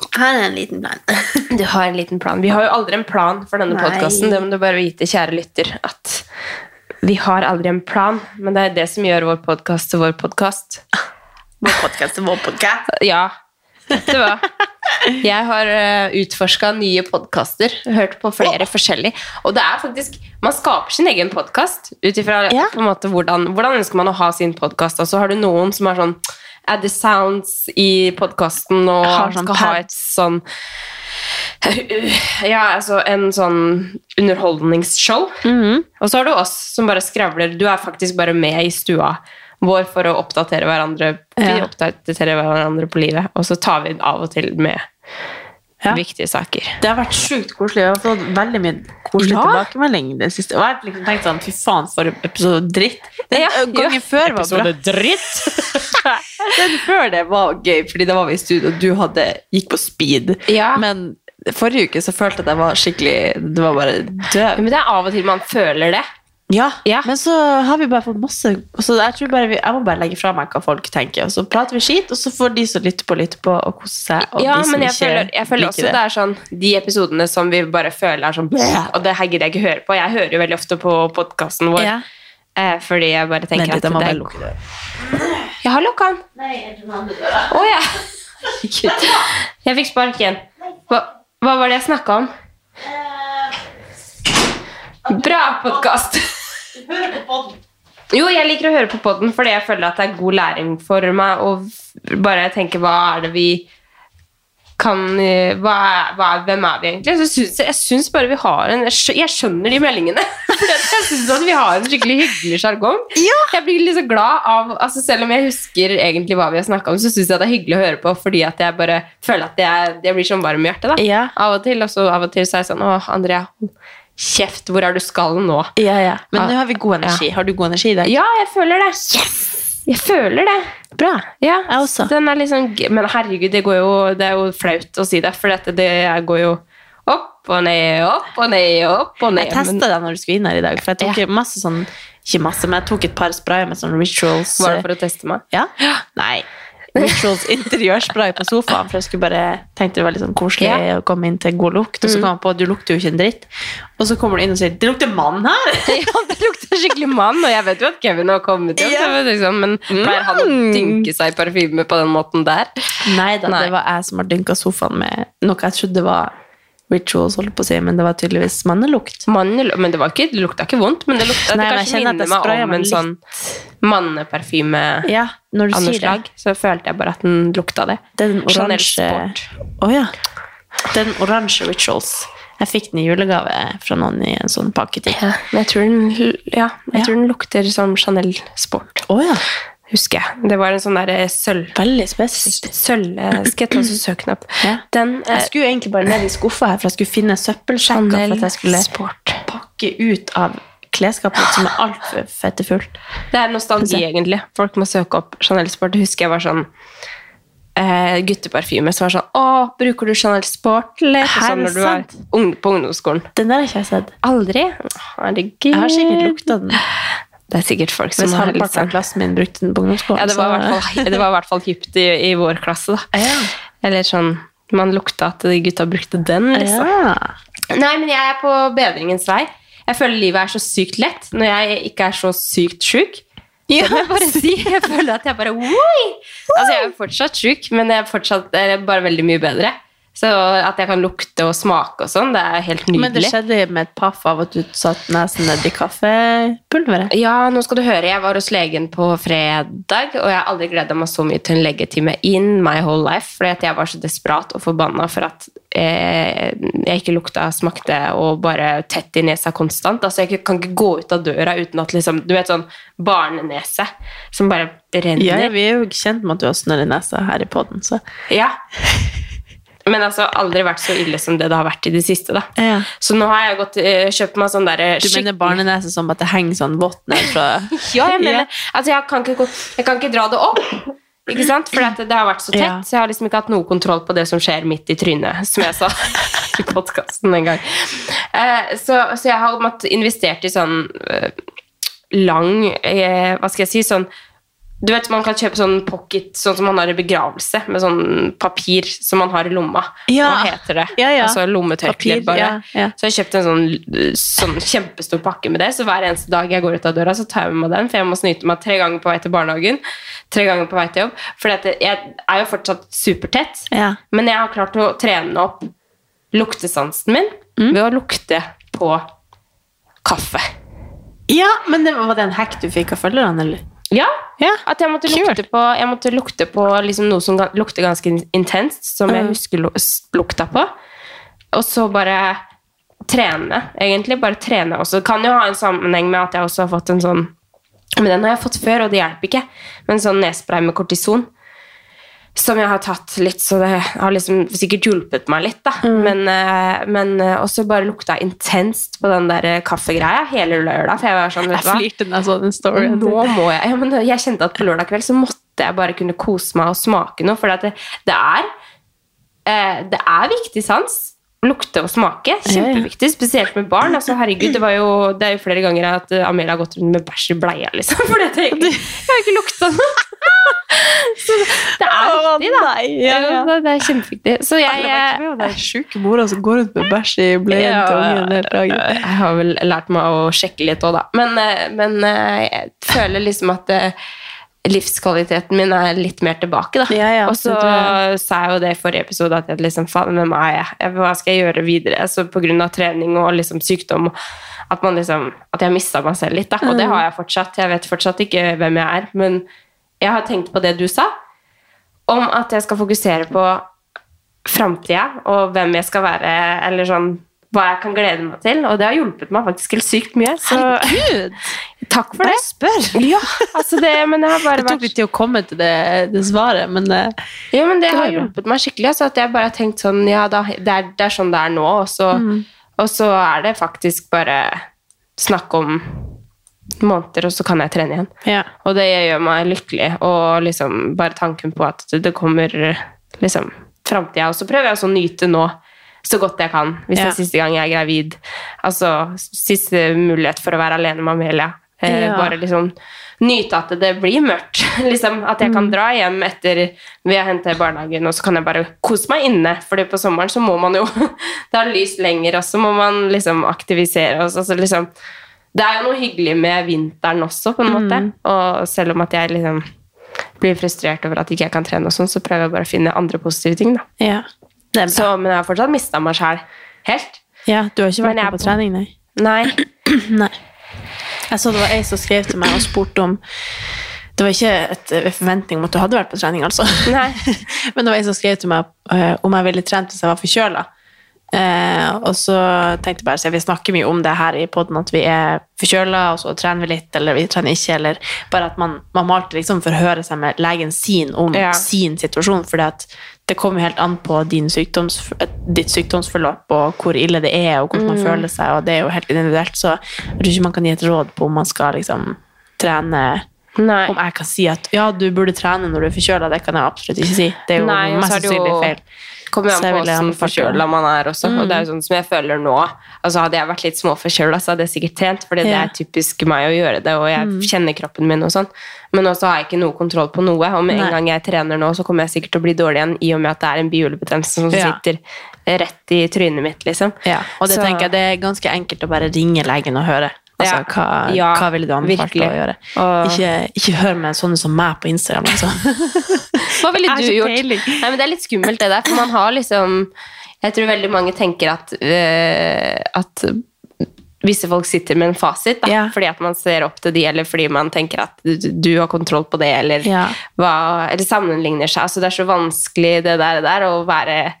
Er en liten plan. Du har en liten plan. Vi har jo aldri en plan for denne podkasten. Det må du bare vite, kjære lytter, at vi har aldri en plan. Men det er det som gjør vår podkast til vår podkast. Vår podcast til vår podcast. Ja. Vet du hva? Jeg har uh, utforska nye podkaster. Hørt på flere forskjellige. Og det er faktisk Man skaper sin egen podkast ut ifra Ja. hvordan, hvordan ønsker man å ha sin podkast. Og så har du noen som har sånn Add the sounds i podkasten og Har sånn skal ha et sånn Ja, altså en sånn underholdningsshow. Mhm. Og så har du oss som bare skravler. Du er faktisk bare med i stua vår for å oppdatere hverandre. Vi Ja. oppdatere hverandre på livet, og så tar vi av og til med Ja. viktige saker. Det har vært sjukt koselig. Jeg har fått veldig mye koselig Ja. tilbakemelding det siste. Og jeg har liksom tenkt sånn, fy faen, for episode dritt. Den Ja, gangen ja. før var bra. Episode dritt! Den før det var gøy, fordi da var vi i studio, og du hadde, gikk på speed. Ja. Men forrige uke så følte jeg at jeg var skikkelig, det var bare død. Men det er av og til man føler det. Ja, Ja. men så har vi bare fått masse så jeg, bare vi, jeg må bare legge fra meg hva folk tenker, og så prater vi skit, og så får de som lytter på, lytte på og kose seg. Ja, men jeg føler, jeg føler også det. er sånn De episodene som vi bare føler er sånn Og det her gidder jeg ikke høre på. Jeg hører jo veldig ofte på podkasten vår. Ja. Eh, fordi jeg bare tenker Vent at det er. Jeg har lukka den. Å ja. Gud. Jeg fikk sparken. Hva, hva var det jeg snakka om? Bra podkast! Jo, jeg liker å høre på podden fordi jeg føler at det er god læring for meg. Og bare tenke hva er det vi kan eh, hva hva Hvem er vi egentlig? Så synes jeg synes bare vi har en Jeg skjønner de meldingene. For jeg syns at vi har en skikkelig hyggelig sjargong. Jeg blir litt så glad av altså Selv om jeg husker egentlig hva vi har snakka om, så syns jeg det er hyggelig å høre på fordi at jeg bare føler at jeg, jeg blir sånn varm i hjertet. da Ja. Av og til. Og så av og til så er jeg sånn Å, Andrea, kjeft. Hvor er du skal nå? Ja, ja. Men nå har vi god energi. Har du god energi i dag? Ja, jeg føler det. Jeg føler det. Bra. Ja, Jeg også. Den liksom, men herregud, det, går jo, det er jo flaut å si det, for dette, det går jo opp og ned, opp og ned, opp og ned. Jeg testa deg når du skulle inn her i dag, for jeg tok Ja. masse sånn Ikke masse, men jeg tok et par sprayer med sånn rituals. Var det for å teste meg? Ja? Nei. Rituals interiørspray på sofaen, for jeg skulle bare tenkte det var litt sånn koselig. Mm. å komme inn til god lukt. Og så kom han på du lukter jo ikke en dritt. Og så kommer du inn og sier 'Det lukter mann her!' Ja, det lukter skikkelig mann, og jeg vet jo at Kevin har kommet hjem, vet liksom, men pleier han å dynke seg i parfyme på den måten der? Nei da, det var jeg som har dynka sofaen med noe jeg trodde var rituals, holdt på å si, men det var tydeligvis mannelukt. Mannelukt, men det, var ikke, det lukta ikke vondt, men det lukta Nei, det kanskje minner meg om en litt. sånn manneparfyme Ja, når du sier det. Så følte jeg bare at den lukta det. Den oransje Sport. Å ja. Den oransje rituals. Jeg fikk den i julegave fra noen i en sånn pakketing. Ja, jeg tror den, ja, jeg Ja. tror den lukter som Chanel Sport, Oh, ja. Husker jeg. Det var en sånn der sølv... Veldig spesifikt. Sølv... eh, Skal ta og søke? Ja. Den eh, Jeg skulle egentlig bare ned i skuffa her, for jeg skulle finne søppelsjekker for at jeg skulle Sport. pakke ut av klesskapet som er altfor fettefullt. Det er nostalgi, egentlig. Folk må søke opp Chanel Sport. Jeg husker jeg var sånn eh, gutteparfyme som var sånn Å, bruker du Chanel Sport? Er Sånn når du var ung, på ungdomsskolen. Den der har ikke jeg sett. Aldri? Herregud. Jeg har sikkert lukta den. Det er sikkert folk som Hvis har litt sånn klassen min brukte den på ungdomsskolen. Ja, det var, fall, det var i hvert fall hypt i, i vår klasse, da. Ja. Eller sånn Man lukta at de gutta brukte den, liksom. Ja. Nei, men jeg er på bedringens vei. Jeg føler livet er så sykt lett når jeg ikke er så sykt sjuk. Ja, jeg bare si. Jeg føler at jeg bare Oi! Altså, jeg er fortsatt sjuk, men jeg er fortsatt jeg er bare veldig mye bedre. Så at jeg kan lukte og smake og sånn, det er helt nydelig. Men det skjedde med et paff av at du satt nesen nedi kaffepulveret? Ja, nå skal du høre. Jeg var hos legen på fredag, og jeg har aldri gleda meg så mye til en legetime in my whole life, fordi jeg var så desperat og forbanna for at eh, jeg ikke lukta, smakte og bare tett i nesa konstant. Altså, Jeg kan ikke gå ut av døra uten at liksom Du vet sånn barnenese som bare renner. Ja, vi er jo kjent med at du har snørr i nesa her i poden, så Ja. Men altså, aldri vært så ille som det det har vært i det siste. da. Ja. Så nå har jeg gått, eh, kjøpt meg sånn derre Du mener barnenese som at det henger sånn vått ned fra Ja, jeg mener Ja. Altså, jeg kan ikke, jeg kan ikke dra det opp. Ikke sant? For det, det har vært så tett, Ja. så jeg har liksom ikke hatt noe kontroll på det som skjer midt i trynet, som jeg sa i podkasten en gang. Uh, så, så jeg har måttet investert i sånn uh, lang uh, Hva skal jeg si? Sånn du vet, Man kan kjøpe sånn pocket sånn som man har i begravelse, med sånn papir som man har i lomma. Ja. Hva heter det? Ja, ja. Altså lommetørklær, bare. Så jeg kjøpte en sånn, sånn kjempestor pakke med det, så hver eneste dag jeg går ut av døra, så tar jeg med meg den, for jeg må snyte meg tre ganger på vei til barnehagen, tre ganger på vei til jobb, for jeg er jo fortsatt supertett, Ja. men jeg har klart å trene opp luktesansen min Mm. ved å lukte på kaffe. ja, men det var, var det en hack du fikk av følgerne, eller? Ja, Ja. at jeg måtte lukte på, jeg måtte lukte på liksom noe som lukter ganske intenst, som jeg husker lukta på. Og så bare trene, egentlig. Bare trene også. Det kan jo ha en sammenheng med at jeg også har fått en sånn Men den har jeg fått før, og det hjelper ikke. Men sånn nesespray med kortison. Som jeg har tatt litt, så det har liksom sikkert hjulpet meg litt. da. Men, eh, men eh, også bare lukta intenst på den der eh, kaffegreia hele lørdag. For jeg var sånn, vet Jeg du hva? flirte da jeg så den storyen. Nå må jeg ja, men Jeg kjente at på lørdag kveld så måtte jeg bare kunne kose meg og smake noe. For det, det, er, det er viktig sans. Lukte og smake. Kjempeviktig, spesielt med barn. Altså, herregud, det, var jo, det er jo flere ganger at Amelia har gått rundt med bæsj i bleia. Liksom, For jeg, jeg har ikke lukta noe. Så det er viktig, da. ja, ja. det, det er kjempeviktig. Så jeg, Jeg er sjuke mora som går rundt med bæsj i bleien til ungen hele dagen. Jeg har vel lært meg å sjekke litt òg, da. Men, eh, men eh, jeg føler liksom at eh, livskvaliteten min er litt mer tilbake, da. Ja, ja, og så sa jeg jo det i forrige episode, at jeg liksom, faen, hvem er jeg? Jeg- Hva skal jeg gjøre videre? Så på grunn av trening og liksom sykdom. At, man liksom, at jeg mista meg selv litt, da. Og det Mm. har jeg fortsatt. Jeg vet fortsatt ikke hvem jeg er. Men jeg har tenkt på det du sa, om at jeg skal fokusere på framtida og hvem jeg skal være, eller sånn hva jeg kan glede meg til. Og det har hjulpet meg faktisk helt sykt mye. Så Herregud! Takk for det. Spør! Ja, altså det, men jeg har bare Det tok litt tid å komme til det, det svaret, men eh, Ja, men det Det har hjulpet meg skikkelig. Altså, at jeg bare har tenkt sånn Ja, da, det, er, det er sånn det er nå, og så, Mm. og så er det faktisk bare snakk om måneder, og så kan jeg trene igjen. ja. Og det gjør meg lykkelig. Og liksom bare tanken på at det kommer liksom framtida. Og så prøver jeg også å nyte nå så godt jeg kan, hvis det er siste gang jeg er gravid. Altså siste mulighet for å være alene med Amelia. Eh, Ja. Bare liksom nyte at det blir mørkt. liksom At jeg kan Mm. dra hjem etter vi har hentet barnehagen, og så kan jeg bare kose meg inne. For på sommeren så må man jo Det har lyst lenger, og så må man liksom aktivisere oss. Altså liksom det er jo noe hyggelig med vinteren også, på en måte. Mm. Og selv om at jeg liksom blir frustrert over at ikke jeg kan trene, og sånn, så prøver jeg bare å finne andre positive ting. da. ja. Er. Så, men jeg har fortsatt mista meg sjæl. Helt. ja, du har ikke vært er på på- trening, nei? Nei. Nei. Jeg så det var ei som skrev til meg og spurte om Det var ikke et forventning om at du hadde vært på trening, altså. Nei. Men det var ei som skrev til meg eh, om jeg ville trent hvis jeg var forkjøla. Eh, og så tenkte jeg bare, så Vi snakker mye om det her i poden, at vi er forkjøla, og så trener vi litt, eller vi trener ikke. Eller bare at man, man må alltid liksom forhøre seg med legen sin om Ja. sin situasjon. For det kommer helt an på din sykdoms, ditt sykdomsforløp og hvor ille det er, og hvordan man føler seg. og Det er jo helt individuelt, så jeg tror ikke man kan gi et råd på om man skal liksom trene Nei. om jeg kan si at ja, du burde trene når du er forkjøla, det kan jeg absolutt ikke si. Det er jo Nei, mest sannsynlig feil. kommer an på hvordan forkjøla man er også. Og det er jo sånn som jeg føler nå. Altså Hadde jeg vært litt småforkjøla, så hadde jeg sikkert trent, fordi det er typisk meg å gjøre det, og jeg kjenner kroppen min og sånn. Men også har jeg ikke noe kontroll på noe, og med en Nei. gang jeg trener nå, så kommer jeg sikkert til å bli dårlig igjen, i og med at det er en bihulebetennelse som Ja. sitter rett i trynet mitt, liksom. Ja, og det Så- tenker jeg det er ganske enkelt å bare ringe legen og høre Altså, Ja. hva, Ja, hva ville du anbefalt å gjøre? Og- Ikke, ikke hør med sånne som meg på Instagram, altså. Hva ville du gjort? Nei, men Det er litt skummelt, det der. For man har liksom Jeg tror veldig mange tenker at, øh, at visse folk sitter med en fasit. Da, Ja. Fordi at man ser opp til de, eller fordi man tenker at du, du har kontroll på det, eller, Ja. hva, eller sammenligner seg. Altså, det er så vanskelig det der, der å være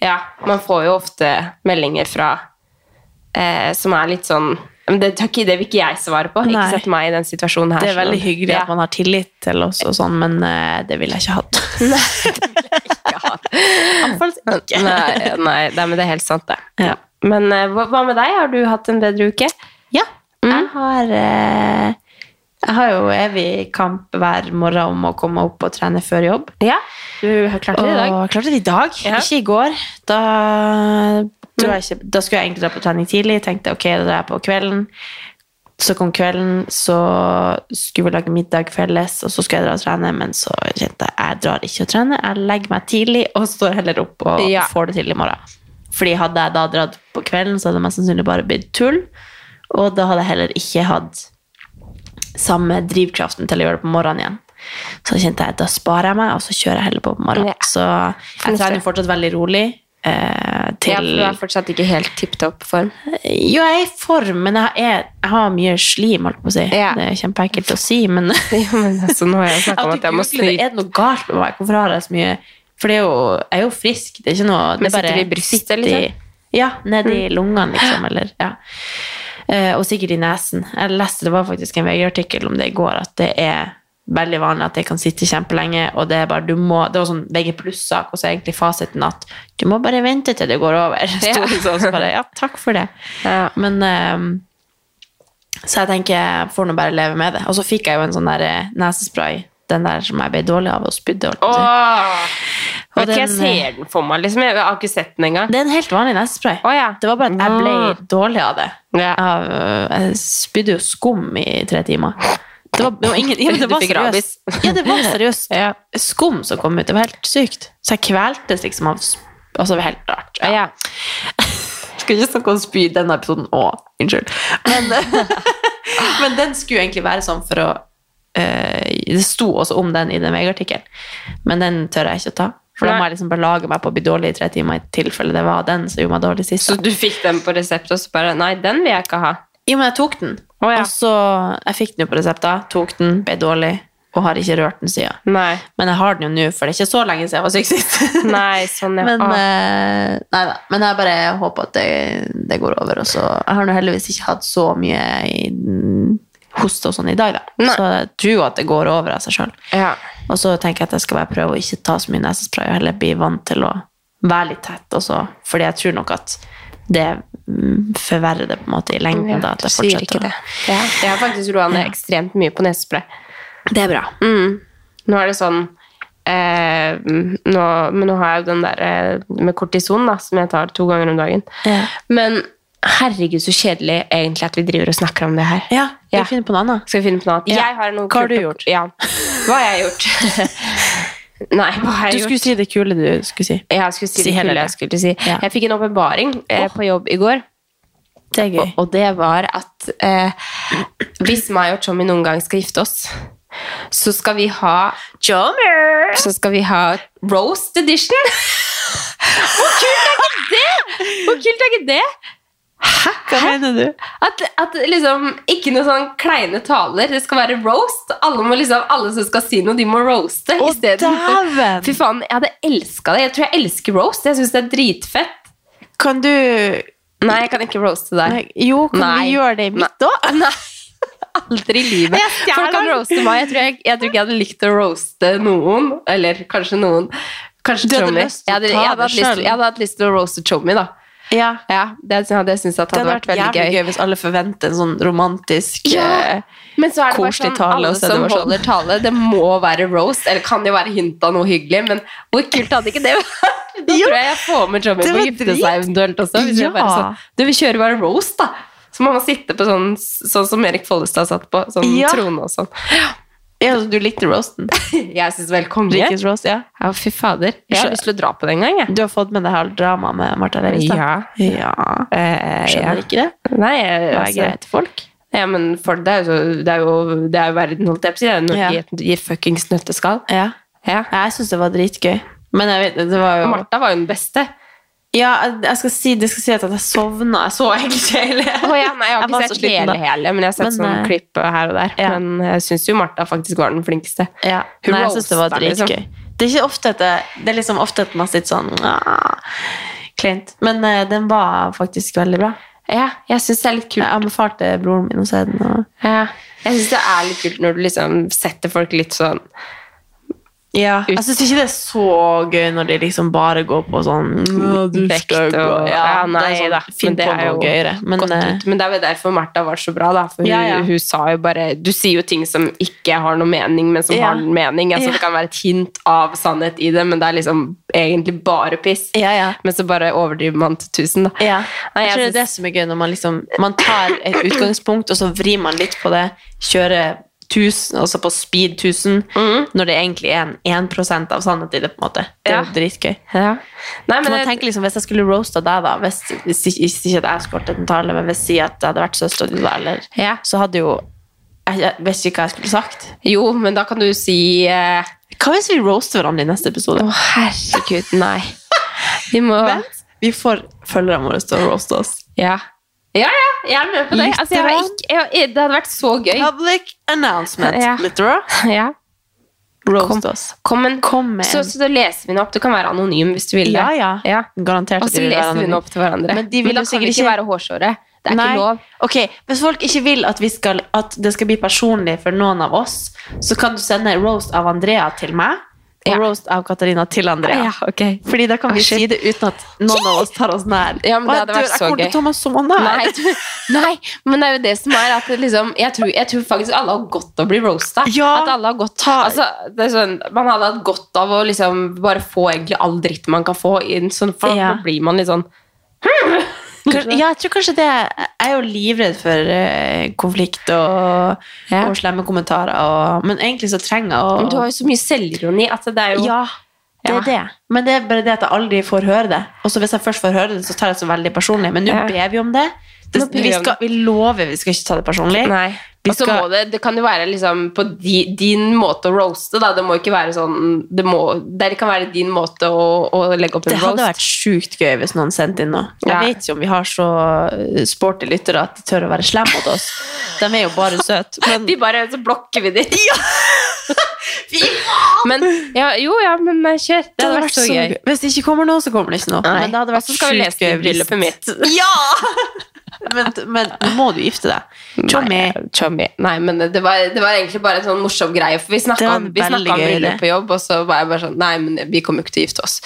Ja, man får jo ofte meldinger fra eh, som er litt sånn det, takk, det vil ikke jeg svare på. Nei. Ikke sett meg i den situasjonen her. Det er veldig hyggelig Ja. at man har tillit til oss og sånn, men uh, det ville jeg ikke hatt. Iallfall ikke. Nei, nei, nei, men det er helt sant, det. Ja. Men uh, hva, med deg? Har du hatt en bedre uke? Ja, jeg har uh, Jeg har jo evig kamp hver morgen om å komme opp og trene før jobb. Ja, du har klart det i dag. Og jeg klarte det i dag, Ja. ikke i går. Da, jeg ikke, da skulle jeg egentlig dra på trening tidlig. Tenkte ok, da drar jeg på kvelden. Så kom kvelden, så skulle vi lage middag felles, og så skulle jeg dra og trene, men så kjente jeg jeg drar ikke og trener. Jeg legger meg tidlig og står heller opp og Ja. får det til i morgen. Fordi hadde jeg da dratt på kvelden, så hadde det mest sannsynlig bare blitt tull. Og da hadde jeg heller ikke hatt samme drivkraften til å gjøre det på morgenen igjen. Så kjente jeg da sparer jeg meg, og så kjører jeg heller på på morgenen. Ja. Så jeg trener fortsatt veldig rolig. Eh, til Ja, for du er fortsatt ikke helt tipp topp form. Jo, jeg er i form, men jeg, er, jeg har mye slim, holdt på å si. Ja. Det er kjempeekkelt å si, men altså, nå har jeg snakket om at jeg må google. Er det noe galt med meg? Hvorfor har jeg så mye For det er jo, jeg er jo frisk. Det er ikke noe det Men er sitter det i brystet, liksom? Ja, nedi lungene, liksom. Eller, ja. Eh, og sikkert i nesen. Jeg leste det var faktisk en VG-artikkel om det i går, at det er veldig vanlig at det kan sitte kjempelenge, og det er bare du må Det var sånn VG pluss-sak, og så er egentlig fasiten at du må bare vente til det går over. Ja. sånn, så bare, ja, takk for det. Ja. Men um, Så jeg tenker jeg får nå bare leve med det. Og så fikk jeg jo en sånn der eh, nesespray, den der som jeg ble dårlig av og spydde. Åh! Og den, jeg eh, ser den for meg, liksom. Jeg har ikke sett den engang. Det er en helt vanlig nesespray. Åh, ja. Det var bare at jeg ble dårlig av det. Ja. Jeg, jeg spydde jo skum i tre timer. Det var, det var ingen, ja, det var seriøst. Ja, det var seriøst Ja. skum som kom ut. Det var helt sykt. Så jeg kveltes liksom av Altså, det var helt rart. Ja. Ja. Skal ikke snakke om spy i denne episoden òg. Unnskyld. Men, men den skulle egentlig være sånn for å uh, Det sto også om den i den VG-artikkelen, men den tør jeg ikke å ta. For da må jeg liksom bare lage meg på å bli dårlig i tre timer i tilfelle det var den som gjorde meg dårlig sist. Så du fikk den på resept, og så bare Nei, den vil jeg ikke ha. Jo, men jeg tok den. Å, ja. Og så, Jeg fikk den jo på resept, da. Tok den, ble dårlig, og har ikke rørt den siden. Nei. Men jeg har den jo nå, for det er ikke så lenge siden jeg var syk sist. Nei, sånn, ja. Men, Åh. eh, nei da. Men jeg bare håper at det, det går over. Og så, jeg har nå heldigvis ikke hatt så mye i, mm, hoste og sånn i dag, da. Nei. Så jeg tror at det går over av seg sjøl. ja. Og så tenker jeg at jeg skal bare prøve å ikke ta så mye nesespray, og heller bli vant til å være litt tett også. Fordi jeg tror nok at det forverrer det på en måte i lengden. da, at det fortsetter. ikke det. Ja. Jeg har faktisk roa ned ekstremt mye på nesespray. Det er bra. Mm. Nå er det sånn eh, nå, Men nå har jeg jo den der eh, med kortison, da, som jeg tar to ganger om dagen. Ja. Men herregud, så kjedelig egentlig at vi driver og snakker om det her. Ja, Ja. vi finne på noe annet. Skal vi finne på noe annet? Ja. Hva har du gjort? Ja. Hva har jeg gjort? Nei, Du skulle si det kule du skulle si. Jeg skulle si, Si det kule jeg skulle si. Ja. Jeg fikk en åpenbaring eh, på jobb i går. Det er gøy. Og, og det var at eh, hvis meg og Tommy noen gang skal gifte oss, så skal vi ha Så skal vi ha roast edition. Hvor kult er ikke det?! Hvor kult er ikke det? Hva mener du? At, at liksom Ikke noe sånn kleine taler. Det skal være roast. Alle, må liksom, alle som skal si noe, de må roaste. Istedenfor-! Fy faen, jeg hadde elska det. Jeg tror jeg elsker roast. Jeg syns det er dritfett. Kan du Nei, jeg kan ikke roaste deg. Nei, Jo, kan Nei. vi gjøre det i mitt òg? Nei. Aldri i livet. Folk kan roaste meg. Jeg tror, jeg, jeg tror ikke jeg hadde likt å roaste noen. Eller kanskje noen. Kanskje Chommy. Jeg jeg, jeg hadde hatt lyst til å roaste Tommy, da. Ja. Ja, det hadde jeg syntes hadde vært vært veldig gøy. gøy hvis alle forventer en sånn romantisk Ja. eh, Men så er det bare sånn, tale, alle er det som sånn. holder tale, det må være roast. Eller kan jo være hint av noe hyggelig, men hvor kult hadde ikke det vært? Da tror jeg jeg får med Tommy på å gifte seg eventuelt også. Hvis ja. bare sånn, du vil kjøre bare roast, da. Så må man sitte på sånn, sånn som Erik Follestad satt på, sånn Ja. trone og sånn. Ja, så du likte roasten? Jeg syns vel konge. Rikes roast, ja. Ja, fy fader. Jeg har lyst til å dra på det en gang, jeg. Du har fått med deg alt drama med Martha Leivestad? Ja. ja. Eh, Skjønner ja. ikke det? Nei, jeg, Hva er greit til folk? Ja, men folk, det er jo, det er jo, det er jo verden, holdt jeg på å si. Det er jo Ja. I et fuckings nøtteskall. Ja. Ja. Jeg syns det var dritgøy. Men jeg vet, det var jo Martha var jo den beste. Ja, jeg- skal si, det skal si at jeg sovna. Jeg så egentlig ikke hele. Oh, ja, nei, jeg har ikke jeg sett hele, hele, men jeg har sett Men, sånn eh, klipp her og der. ja. Men jeg syns jo Martha faktisk var den flinkeste. Ja, Hun nei, jeg synes det var roasta, liksom. Det er ikke ofte at det, er liksom ofte at man sitter sånn ah, Kleint. Men uh, den var faktisk veldig bra. Ja, jeg syns det er litt kult. Jeg anbefalte broren min å se den. Og... Ja. Jeg syns det er litt kult når du liksom setter folk litt sånn Ja, jeg syns ikke det er så gøy når de liksom bare går på sånn ja, vekt stygg», og og- Ja, nei det er sånn, da. Finn på noe gøyere. Men, eh, men det er jo derfor Martha var så bra, da. For hun, ja. hun sa jo bare Du sier jo ting som ikke har noe mening, men som Ja. har en mening. Altså, Ja. Det kan være et hint av sannhet i det, men det er liksom egentlig bare piss. ja, ja. Men så bare overdriver man til tusen, da. Ja. Nei, Jeg tror det er det som er gøy, når man liksom Man tar et utgangspunkt, og så vrir man litt på det. Kjører 1000, altså på speed 1000, når det egentlig er en 1% av sannhet i det. på en måte Det er Ja. jo dritgøy. Ja. Nei, men det, tenker liksom, Hvis jeg skulle roasta deg, da hvis, hvis hvis ikke at jeg skulle holdt en tale, men hvis det hadde vært søstera di, eller, Ja. så hadde jo Jeg, jeg vet ikke hva jeg skulle sagt. jo, men da kan du si eh, Hva hvis vi roaster hverandre i neste episode? Å, herregud, nei. Vi må Vent, vi får følgerne våre til å roaste oss. Ja. Ja, ja, jeg er med på det. Altså, jeg har ikke, jeg, jeg, det hadde vært så gøy. Public announcement. Ja. Literal. Ja. Roast oss. Kom, men, Kom en, så, så da leser vi den opp. Du kan være anonym hvis du vil det. Ja, ja. Ja. Garantert Og så leser vi den opp til hverandre. Men de vil da kan vi ikke ikke- være hårsåre. Det er Nei. ikke lov. Ok, Hvis folk ikke vil at, vi skal, at det skal bli personlig for noen av oss, så kan du sende roast av Andrea til meg, og Ja. roast av Katarina til Andrea. Ja, okay. Fordi da kan vi Ah, si det uten at noen av oss tar oss nær. Ja, men det hadde vært så gøy. så. Nei, nei, men det er jo det som er at liksom, jeg, tror, jeg tror faktisk alle har godt av å bli roasta. Ja. At alle har godt altså, det sånn, Man hadde hatt godt av å liksom bare få egentlig all dritt man kan få inn, sånn, for Ja. da blir man litt sånn Kanskje- Ja, jeg tror kanskje det Jeg er jo livredd for eh, konflikt og, Ja. og slemme kommentarer, og, men egentlig så trenger jeg å Du har jo så mye selvironi at det er jo Ja, det er det. Men det er bare det at jeg aldri får høre det. Og så hvis jeg først får høre det, så tar jeg det så veldig personlig. Men nå ber vi om det. det vi, vi skal, vi lover vi skal ikke ta det personlig. Nei. Vi Og så skal- må det, det kan jo være liksom på di, din måte å roaste, da. Det må ikke være sånn Det, må, det kan være din måte å, å legge opp en Det hadde roast. vært sjukt gøy hvis noen sendte inn noe. Jeg Ja. vet ikke om vi har så sporty lyttere at de tør å være slemme mot oss. De er jo bare søte. Men De bare, så blokker vi de. men, ja, jo, ja, men eh, kjør. Det hadde vært så gøy. Hvis det ikke kommer noe, så kommer det ikke noe. Nei. Men det hadde vært så skal vi lese det i bryllupet mitt. Ja! men, men nå må du gifte deg. Tjommi. Nei. Nei, men det var, det var egentlig bare en sånn morsom greie. For vi snakka om, vi om bryllup på jobb, og så var jeg bare sånn Nei, men vi kommer jo ikke til å gifte oss.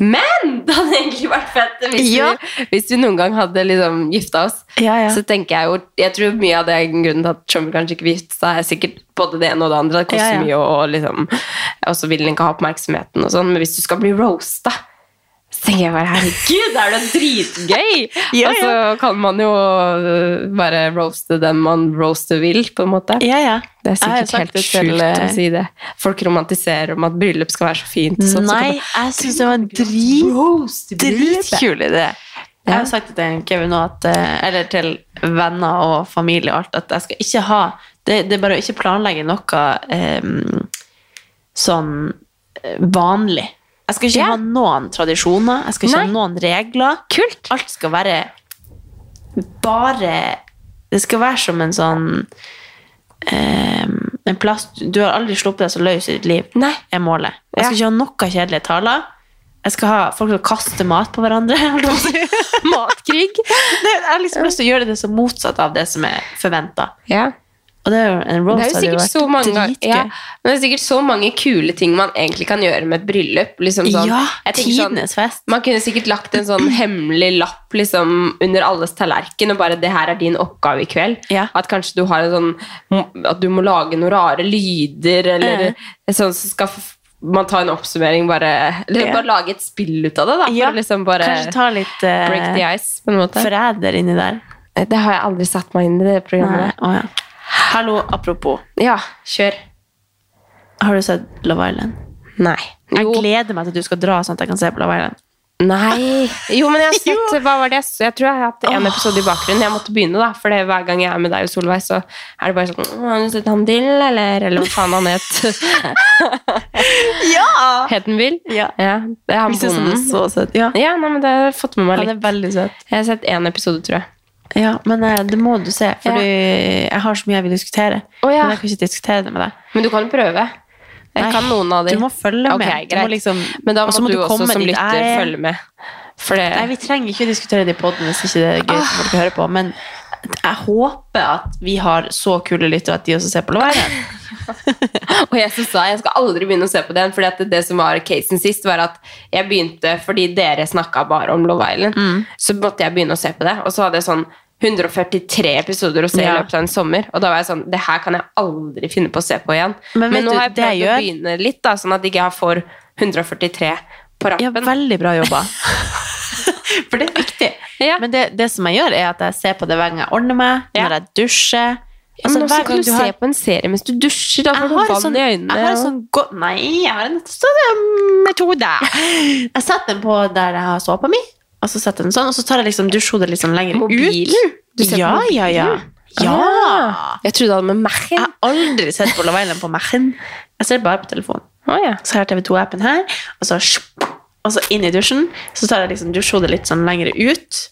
Men det hadde egentlig vært fett hvis, Ja. vi, hvis vi noen gang hadde liksom gifta oss. Ja, ja. Så tenker jeg jo Jeg tror mye av det er grunnen til at Chummy kanskje ikke vil gifte seg, er sikkert både det ene og det andre. Det koster mye, og, og liksom Og så vil den ikke ha oppmerksomheten og sånn. Men hvis du skal bli roasta tenker jeg bare, herregud, det er det dritgøy! Ja, Og så kan man jo øh, bare roaste den man roaste vil, på en måte. Ja, ja. Det er sikkert helt sjukt å si det. Folk romantiserer om at bryllup skal være så fint. Sånn, så Nei, kan jeg syns det var en drit, dritkul idé. Jeg har sagt til Kevin nå, eh, eller til venner og familie og alt, at jeg skal ikke ha Det, det er bare å ikke planlegge noe eh, sånn eh, vanlig. Jeg skal ikke Ja. ha noen tradisjoner, jeg skal ikke Nei. ha noen regler. Kult! Alt skal være bare Det skal være som en sånn um, En plass Du har aldri sluppet deg så løs i ditt liv, Nei. er målet. Jeg skal Ja. ikke ha noe kjedelige taler. Jeg skal ha folk som kaster mat på hverandre. å. Matkrig. Jeg har liksom lyst til å gjøre det så motsatt av det som er forventa. Ja. Og det roast Det er jo sikkert så mange, ja, men det er sikkert så mange kule ting man egentlig kan gjøre med et bryllup. Liksom sånn, Ja, tidenes fest. sånn, tidenes fest. Man kunne sikkert lagt en sånn hemmelig lapp liksom, under alles tallerken, og bare 'det her er din oppgave i kveld'. Ja. At kanskje du har en sånn At du må lage noen rare lyder, eller sånn så skal man ta en oppsummering, bare Eller Ja. bare lage et spill ut av det, da. Ja, liksom Kanskje ta litt uh, break the ice, på en måte. forræder inni der. Det har jeg aldri satt meg inn i, det programmet. Nei, Oh, ja. Hallo, apropos. Ja, kjør. Har du sett Love Island? Nei. Jeg Jo. gleder meg til at du skal dra, sånn at jeg kan se på Love Island. Nei Jo, men jeg har sett Hva var det? jeg så? Jeg tror jeg har hatt en episode i bakgrunnen. Jeg måtte begynne, da. For det, hver gang jeg er med deg og Solveig, så er det bare sånn «Å, Har du sett han Dill, eller? Eller hva faen han het. Ja! Het den Bill? Ja. Det er han Jeg synes han er bonden. så søt. Ja. Ja, nei, men det har jeg fått med meg Han litt. er veldig søt. Jeg har sett én episode, tror jeg. Ja, men eh, det må du se, for jeg har så mye jeg vil diskutere. Oh, ja. Men jeg kan ikke diskutere det med deg. Men du kan prøve. Jeg Nei, kan noen av de. Du må følge med. Du må liksom, Men da må, må, du, også som lytter er... følge med. Det Nei, vi trenger ikke å diskutere det i poden hvis ikke det er gøy for folk å høre på, men jeg håper at vi har så kule lyttere at de også ser på Island. Og jeg som sa jeg skal aldri begynne å se på den, fordi at det som var casen sist, var at jeg begynte fordi dere snakka bare om Love Island. Mm. Så måtte jeg begynne å se på det, og så hadde jeg sånn 143 episoder å se i løpet av en sommer. Og da var jeg sånn Det her kan jeg aldri finne på å se på igjen. Men Men nå du, har jeg prøvd prøvd å begynne litt, da, sånn at jeg ikke får 143 på rappen. Ja, veldig bra jobba. For det er viktig. Ja. Men det, det som jeg gjør, er at jeg ser på det hver gang jeg ordner meg, Ja. når jeg dusjer. Ja, Altså, men hver også kan gang du har- se på en serie mens du dusjer. Da får du har vann sånn, i øynene. jeg har en sånn go Nei, jeg har en sånn metode. Jeg setter den på der jeg har såpa mi, og så setter den sånn, og så tar jeg liksom dusjhodet litt sånn lenger Mobilen? ut. Du ser ja, ja, ja, ja. Ja. Ah, Jeg trodde det hadde med meg Jeg har aldri sett på Love Island på Mac-en. Jeg ser bare på telefonen. Oh, ja. Så har jeg TV2-appen her, og så, og så inn i dusjen. Så tar jeg liksom dusjhodet litt sånn lenger ut,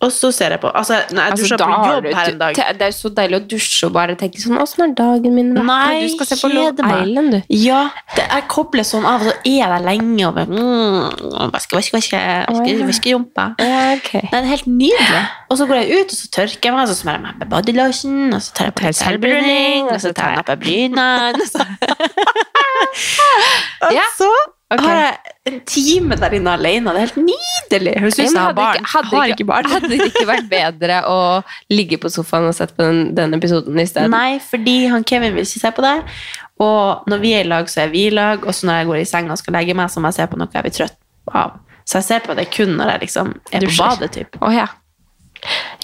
og så ser jeg på Altså, når jeg Altså, dusjer på jobb du- her en dag Det er jo så deilig å dusje og bare tenke sånn Åssen er dagen min? vært?» Nei, du skal se på Love meg. Island, du. Ja, det, jeg kobler sånn av, og så er jeg der lenge og bare mm, Vaske, vaske, vaske, vaske, vaske rumpa. Ja, ok. Det er helt nydelig. Og så går jeg ut, og så tørker jeg meg, og så smører jeg meg med bodylotion, og så tar jeg på litt selvbruning, og så tar jeg opp på brynene. og så- Og så har jeg en time der inne alene. Det er helt nydelig. Høres ut som jeg har barn. ikke- hadde har ikke- barn. Hadde det ikke vært bedre å ligge på sofaen og sett på den, den episoden isteden? Nei, fordi han Kevin vil ikke se på det. Og når vi er i lag, så er vi i lag. Og så når jeg går i senga og skal legge meg, så må jeg se på noe jeg blir trøtt av. Så jeg ser på det kun når jeg liksom er på badet. Typ. Oh, ja.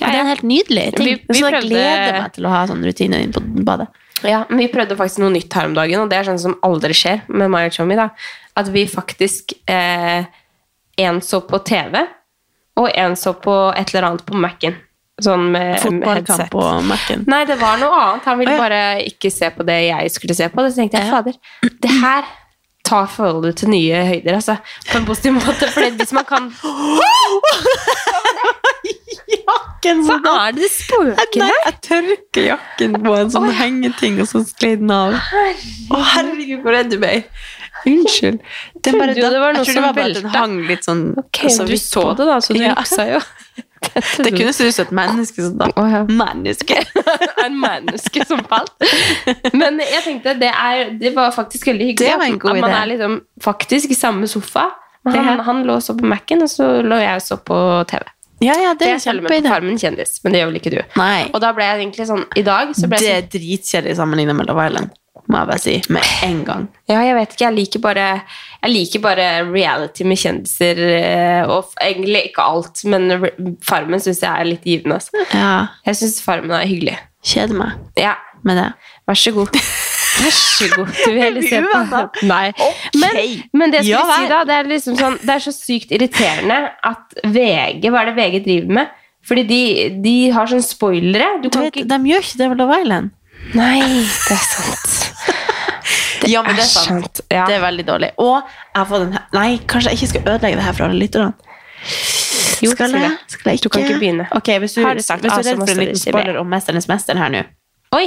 Ja, det er en helt nydelig ting. Vi- vi så jeg gleder meg til å ha sånn rutine inn på badet. Ja, men Vi prøvde faktisk noe nytt her om dagen, og det er sånn som aldri skjer med meg og Chomi. da. At vi faktisk eh, En så på TV, og en så på et eller annet på Mac-en. Sånn med med headset. På Mac-en. Nei, det var noe annet. Han ville oh, ja. bare ikke se på det jeg skulle se på. Så tenkte jeg, fader, det her tar forholdet til nye høyder, altså. På en positiv måte. For hvis man kan Jakken, Så er det spøker her. jeg tørker jakken på en sånn hengeting, og så sklei den av. Å, herregud, hvor redd du ble. Unnskyld. Trodde det var noe jeg tror som det var bare at den hang litt sånn Ok, så du så det, da, så du Ja. juksa jo. Det kunne se ut som et menneske som da. oh, ja. Menneske. en menneske som falt. Men jeg tenkte det, er, det var faktisk veldig hyggelig. Det var en at- at man er liksom faktisk i samme sofa. Han, han lå og så på Mac-en, og så lå jeg og så på TV. Ja, ja, det er kjempeidé. Farmen kjendis, men det gjør vel ikke du. Nei, Og da ble jeg egentlig sånn I dag så ble det er dritkjedelig sammenlignet med Love Island, må jeg bare si, med en gang. sånn Ja, jeg vet ikke. Jeg liker bare, jeg liker bare reality med kjendiser. eh, Og egentlig ikke alt, men Farmen syns jeg er litt givende. Altså. Ja, Jeg syns Farmen er hyggelig. kjeder meg Ja, med det. Vær så god. Vær så god. Du vil heller se på Nei. Men, men det jeg skulle si da, det er liksom sånn Det er så sykt irriterende at VG Hva er det VG driver med? Fordi de, de har sånn spoilere. Du kan ikke de gjør ikke det med Love Island. Nei, det er sant. ja, men det er sant. ja. Det er veldig dårlig. Og jeg har fått en Nei, kanskje jeg ikke skal ødelegge det her for alle lytterne. Jo, Skal jeg? Skal jeg ikke? Du kan ikke begynne. Ok, Hvis du, Har hvis du sagt du er redd for en liten spoiler om Mesternes mester her nå, Oi!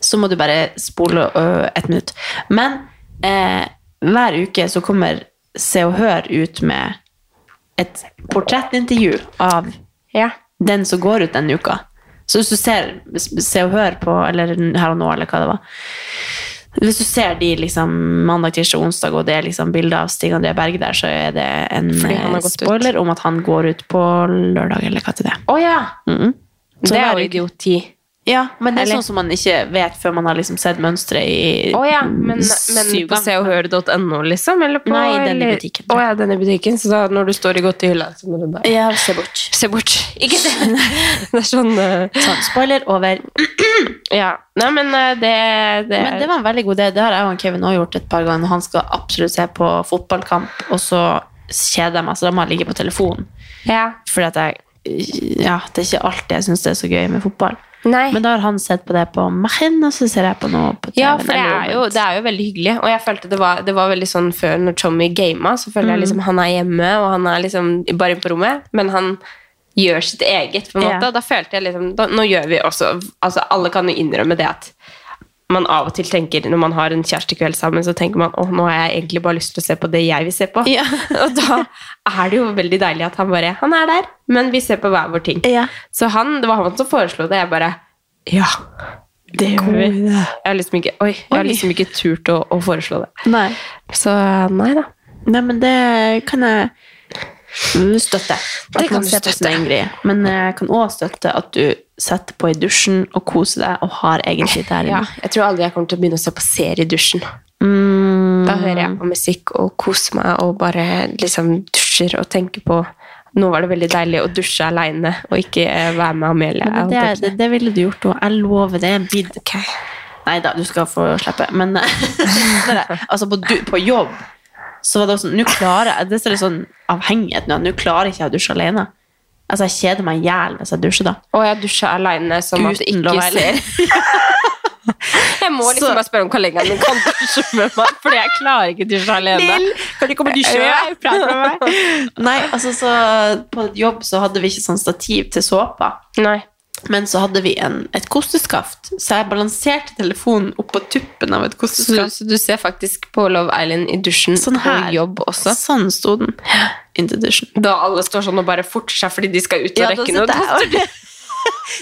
Så må du bare spole ø, et minutt. Men eh, hver uke så kommer Se og Hør ut med et portrettintervju av Ja. den som går ut den uka. Så hvis du ser Se og Hør på, eller Her og Nå, eller hva det var Hvis du ser de liksom mandag, tirsdag, onsdag, og det er liksom bilde av Stig André Berge der, så er det en eh, gått ut. spoiler om at han går ut på lørdag, eller hva til det. Å ja! Mm -hmm. Det er jo idioti. Ja, men det er Eller- sånn som man ikke vet før man har liksom sett mønsteret i Å ja, men, men syv på ganger. liksom? Eller på, Nei, den i eller- butikken, Å ja, den i butikken. Så da, når du står i godt hylla, så må du bare Ja, se bort. Se bort. Ikke det. Det er sånn eh, Sånn, spoiler over. Ja. Nei, men eh, det, det, Men det var en veldig god idé. Det har jeg og Kevin også gjort et par ganger. Han skal absolutt se på fotballkamp, og så kjeder jeg meg, så da må jeg ligge på telefonen. Ja. Fordi at jeg Ja, det er ikke alltid jeg syns det er så gøy med fotball. Nei. Men da har han sett på det på Machin, og så ser jeg på noe på TV. Ja, for det er, jo, det er jo veldig hyggelig. Og jeg følte det var, det var veldig sånn før når Tommy gama, så føler jeg liksom han er hjemme, og han er liksom bare inne på rommet, men han gjør sitt eget, på en måte. Ja. da følte jeg liksom da, Nå gjør vi også Altså, alle kan jo innrømme det at man av og til tenker, når man har en kjærestekveld sammen, så tenker man åh, nå har jeg egentlig bare lyst til å se på det jeg vil se på. Ja. og da er det jo veldig deilig at han bare Han er der, men vi ser på hver vår ting. Ja. Så han, det var han som foreslo det. Jeg bare Ja, det gjør vi. Jeg har liksom ikke, oi, jeg har liksom ikke turt å, å foreslå det. Nei. Så nei da. Nei, men det kan jeg støtte. At Det kan man du ser på sin støtte. Men jeg kan òg støtte at du setter på i dusjen og kose deg og har egen tid der Ja, jeg tror aldri jeg kommer til å begynne å se på serie i dusjen. Mm, Da hører jeg på musikk og koser meg og bare liksom dusjer og tenker på Nå var det veldig deilig å dusje aleine og ikke være med Amelie. men det, det, det ville du gjort, og jeg lover det. Bid. Nei da, du skal få slippe. Men altså, på, du, på jobb så var det også Nå klarer jeg Det er sånn avhengighet nå. Nå klarer ikke å dusje alene. Altså, jeg kjeder meg i hjel hvis jeg dusjer da. Og jeg dusjer aleine som at jeg ikke ser Jeg må liksom Så- bare spørre om kollegaen min kan dusje med meg, fordi jeg klarer ikke å dusje alene. Kan du komme og dusje med meg? Nei, altså så På jobb så hadde vi ikke sånn stativ til såpa. Nei. Men så hadde vi en, et kosteskaft, så jeg balanserte telefonen oppå tuppen av et kosteskaft. så du ser faktisk på Love Island i dusjen Sånn på her. jobb også? Sånn sto den. Into dusjen. Da alle står sånn og bare forter seg fordi de skal ut og Ja, rekke noe.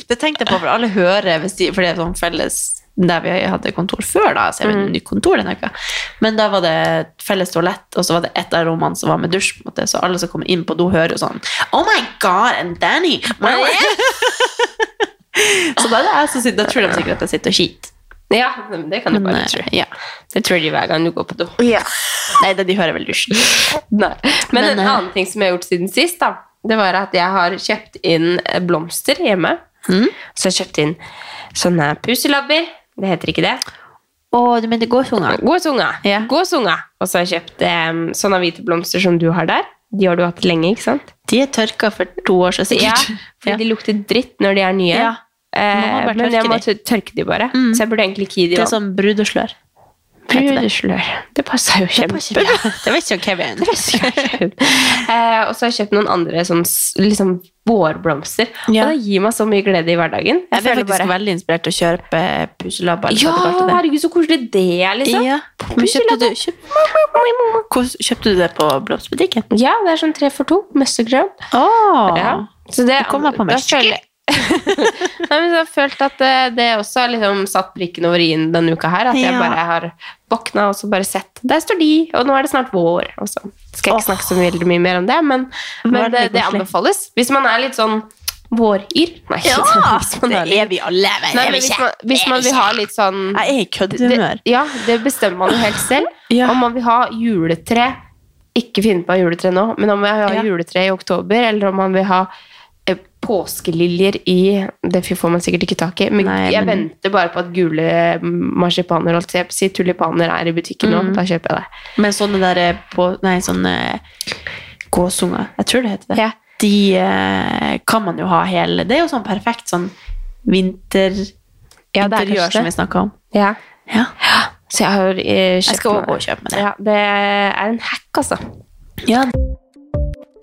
Det tenkte jeg på, for alle hører hvis de, For det er sånn felles der vi hadde kontor før, da. Så jeg vet Mm. kontor denne uka. Men da var det felles toalett, og så var det et av rommene som var med dusj. på en måte. Så alle som kommer inn på do, hører jo sånn Oh my God, and Danny! så da er det jeg som sitter Da tror de sikkert at jeg sitter og skiter. Ja, det kan du Men, bare eh, tro. ja. Det tror de hver gang du går på do. Nei, det, de hører vel dusjen. Men, Men, en eh, annen ting som jeg har gjort siden sist, da, det var at jeg har kjøpt inn eh, blomster hjemme. Mm. Så jeg har kjøpt inn sånne puselabber. Det heter ikke det. Å, du mener gåsunger? Gåsunger. Ja. Gåsunger. Og så har jeg kjøpt um, sånne hvite blomster som du har der. De har du hatt lenge, ikke sant? De er tørka for to år siden, Ja, for ja. de lukter dritt når de er nye. Ja. Eh, bare men jeg må de. tørke de bare. Mm. Så jeg burde egentlig ikke gi de Det er vann. sånn brudeslør. heter det. Brudeslør. Det passer jo kjempebra. Det vet ikke Kevin. eh, og så har jeg kjøpt noen andre sånn, liksom vårblomster. Ja. Og det gir meg så mye glede i hverdagen. Jeg ble føler faktisk veldig inspirert til å kjøpe puselabber. Ja, herregud, så koselig det er, liksom. Ja. Kjøpte du, kjøp, kjøpte du det på blomsterbutikken? Ja, det er sånn tre for to. Møssegrønn. Oh. Ja. Så det, Det kommer på jeg- Nei, men så har jeg følt at det, det også har liksom satt prikken over i-en denne uka her. At jeg bare har våkna og så bare sett Der står de, og nå er det snart vår. Og så skal jeg ikke oh. snakke så veldig mye mer om det, men, men det, det anbefales. Hvis man er litt sånn våryr Nei, ikke sånn, det er vi alle. Nei, men hvis man, hvis man vil ha litt sånn Jeg er i køddehumør. Ja, det bestemmer man jo helt selv. Ja. Om man vil ha juletre Ikke finne på juletre nå, men om man vil ha Ja. juletre i oktober, eller om man vil ha eh, påskeliljer i Det får man sikkert ikke tak i. Men Nei, jeg men- venter bare på at gule marsipaner holdt jeg si, tulipaner er i butikken nå. Mm. Da kjøper jeg det. Men sånne der eh, på, Nei, sånne gåsunger, jeg tror det heter det. Ja. De eh, kan man jo ha hele Det er jo sånn perfekt sånn vinterinteriør Ja, er som vi snakka om. Ja. Ja. Så jeg har eh, kjøpt Jeg skal også gå og kjøpe med det. Ja, det er en hack, altså. Ja,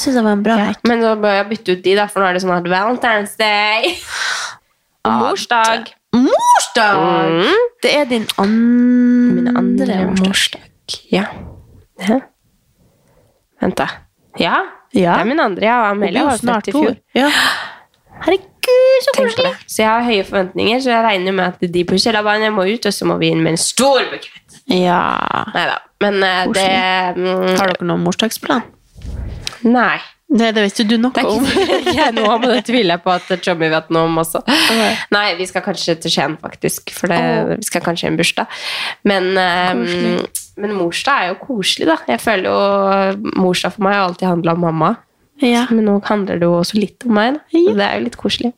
Syns jeg var en bra hack. Men da bør jeg bytte ut de, da, for nå er det sånn at Valentine's Day og morsdag. Morsdag! Mm. Det er din Min andre, andre morsdag. Ja. Hæ? Vent, da. Ja, Ja. det er min andre. Ja, Amelia var snart i fjor. Ja. Herregud, så koselig. Så jeg har høye forventninger, så jeg regner med at de på Kjellerbanen må ut, og så må vi inn med en stor bukett. Ja. Neida. Men uh, det um, Har dere noen morsdagsplan? Nei. Det, det visste du nok om. jeg nå, om, det tviler jeg på at Chummy vet noe om også. Nei, vi skal kanskje til Skien, faktisk. For det, oh. vi skal kanskje i en bursdag. Men, eh, men morsdag er jo koselig, da. Jeg føler jo Morsdag for meg har alltid handla om mamma. Ja, Men nå handler det jo også litt om meg. Da. Det er jo litt koselig.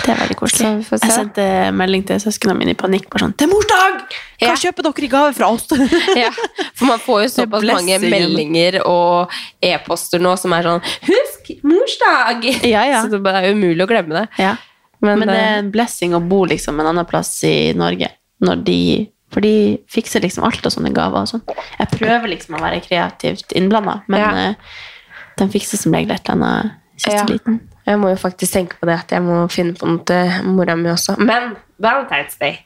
Det er veldig koselig. Jeg sendte melding til søsknene mine i panikk. Bare sånn, det er morsdag! Hva Ja. kjøper dere i gave fra oss? Ja, for man får jo såpass mange meldinger og e-poster nå som er sånn 'Husk morsdag!' Ja, ja. Så det er umulig å glemme det. ja. Men, Men det eh, er en blessing å bo liksom en annen plass i Norge. De, for de fikser liksom alt av sånne gaver og sånn. Jeg prøver liksom å være kreativt innblanda, men Ja. eh, de fikser som regel et eller annet Ja. liten. jeg må jo faktisk tenke på det at jeg må finne på noe til mora mi også. Men Valentine's Day.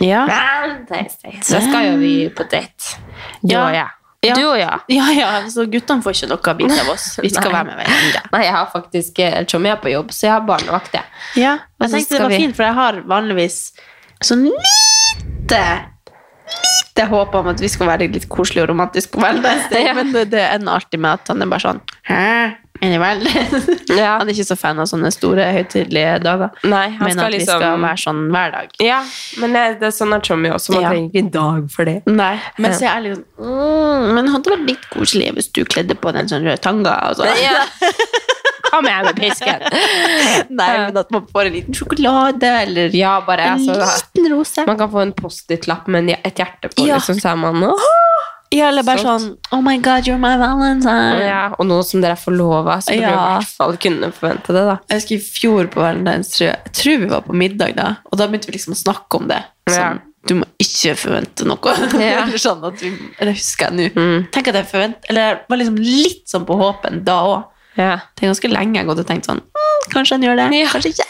Ja. Valentine's Day. Så skal jo vi på date. Du Ja. og jeg. Ja. Du og jeg. ja, ja, så guttene får ikke noe bit av oss. Vi skal Nei. være med hverandre. Nei, jeg har faktisk eh, Chommy er på jobb, så jeg har barnevakt, jeg. Ja, jeg tenkte det var vi- fint, for jeg har vanligvis sånn lite lite håp om at vi skal være litt koselige og romantiske på Valentine's Day, men det, det ender alltid med at han er bare sånn Hæ? Er det? Ja. Han er ikke så fan av sånne store, høytidelige dager. Nei, han Men skal at vi liksom skal være sånn hver dag. Ja, men det, er sånn er Tommy også. Man Ja. trenger ikke en dag for det. Nei, men så er jeg litt sånn mm, Men hadde vært litt koselig hvis du kledde på den sånn røde tanga. Altså. Ja. Kom igjen med pisken. Nei, men at man får en liten sjokolade, eller Ja, bare en altså, liten rose. Man kan få en Post-It-lapp med et hjerte på, Ja. liksom, så er man åh! Ja, eller bare sånn Oh my god, you're my valentine. ja, Og nå som dere er forlova, så burde du i hvert fall kunne forvente det. da Jeg husker i fjor på Valentine's, tror jeg, jeg tror vi var på middag da, og da begynte vi liksom å snakke om det. Sånn, du må ikke forvente noe. Ja. eller sånn at vi, det husker jeg nå. Mm. Tenk at jeg forvent, eller jeg var liksom litt sånn på håpen da også. Ja. Det er ganske lenge jeg har gått og tenkt sånn, kanskje han gjør det, Ja. kanskje ikke.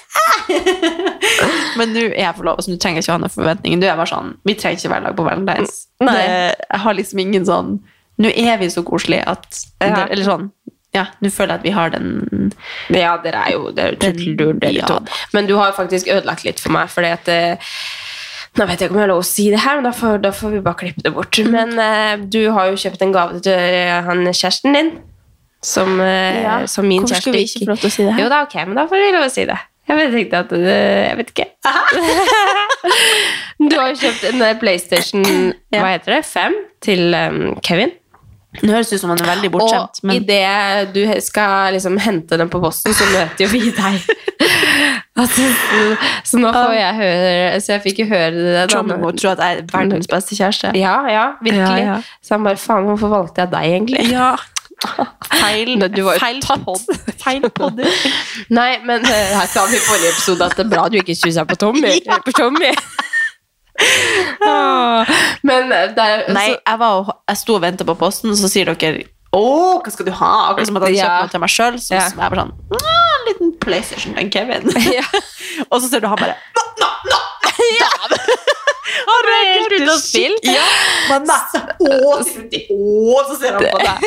Men nå er jeg forlova, så nå trenger jeg ikke ha noen forventninger. Nå er jeg bare sånn, vi trenger ikke hverdag på Valentine's. Nei. Jeg har liksom ingen sånn, nå er vi så koselige at, Ja. eller sånn, ja, nå føler jeg at vi har den ja, dere er jo det er jo Ja, Men du har jo faktisk ødelagt litt for meg, fordi at eh, Nå vet jeg ikke om jeg har lov å si det her, men da får, da får vi bare klippe det bort. Men uh, du har jo kjøpt en gave til eh, han kjæresten din. Som, eh, Ja, som min hvorfor kjæreste skulle vi ikke få lov til å si det her? Jo da, ok, men da får vi lov å si det. Jeg vet- tenkte at det, Jeg vet ikke. du har jo kjøpt en eh, PlayStation Ja. hva heter det, 5 til um, Kevin. Nå høres ut som han er veldig bortskjemt, Og men idet du skal liksom hente den på posten, så møter jo vi deg. altså, så, nå får jeg høre Så jeg fikk jo høre det. da, må tro at jeg er verdens beste kjæreste. Ja, ja, virkelig. Ja, ja. Så han bare Faen, hvorfor valgte jeg deg, egentlig? Ja. Feil, du var feil pod. Feil podder. Nei, men eh, her sa vi i forrige episode at det er bra du ikke kyssa på Tommy. På Tommy. Men der, er Nei, så, jeg, var, jeg sto og ventet på posten, så sier dere Å, hva skal du ha? Akkurat som at jeg hadde Ja. kjøpt noe til meg sjøl. Så Ja. så jeg bare sånn En liten PlayStation til Kevin. Ja. og så ser du han bare Nå, nå, nå! helt ute av spille. Ja, man er så Å, Å, så ser han på deg.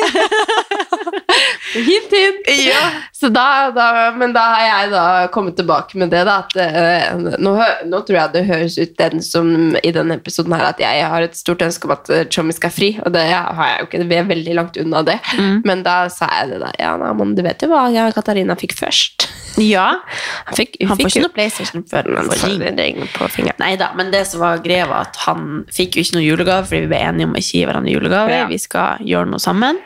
Hint, hint. Ja. Så da, da, men da har jeg da kommet tilbake med det, da. At, eh, nå, nå tror jeg det høres ut den som i denne episoden her at jeg har et stort ønske om at Chommy skal fri, og det har jeg jo ikke. Vi er veldig langt unna det. Mm. Men da sa jeg det da. Ja, nei, men du vet jo hva Katarina fikk først. Ja. Han fikk, Han fikk ikke jo- noe PlayStation før han får ring. på fingeren. Nei da, men det som var greia, var at han fikk jo ikke noe julegave, fordi vi ble enige om å ikke gi hverandre julegave. Ja. Vi skal gjøre noe sammen.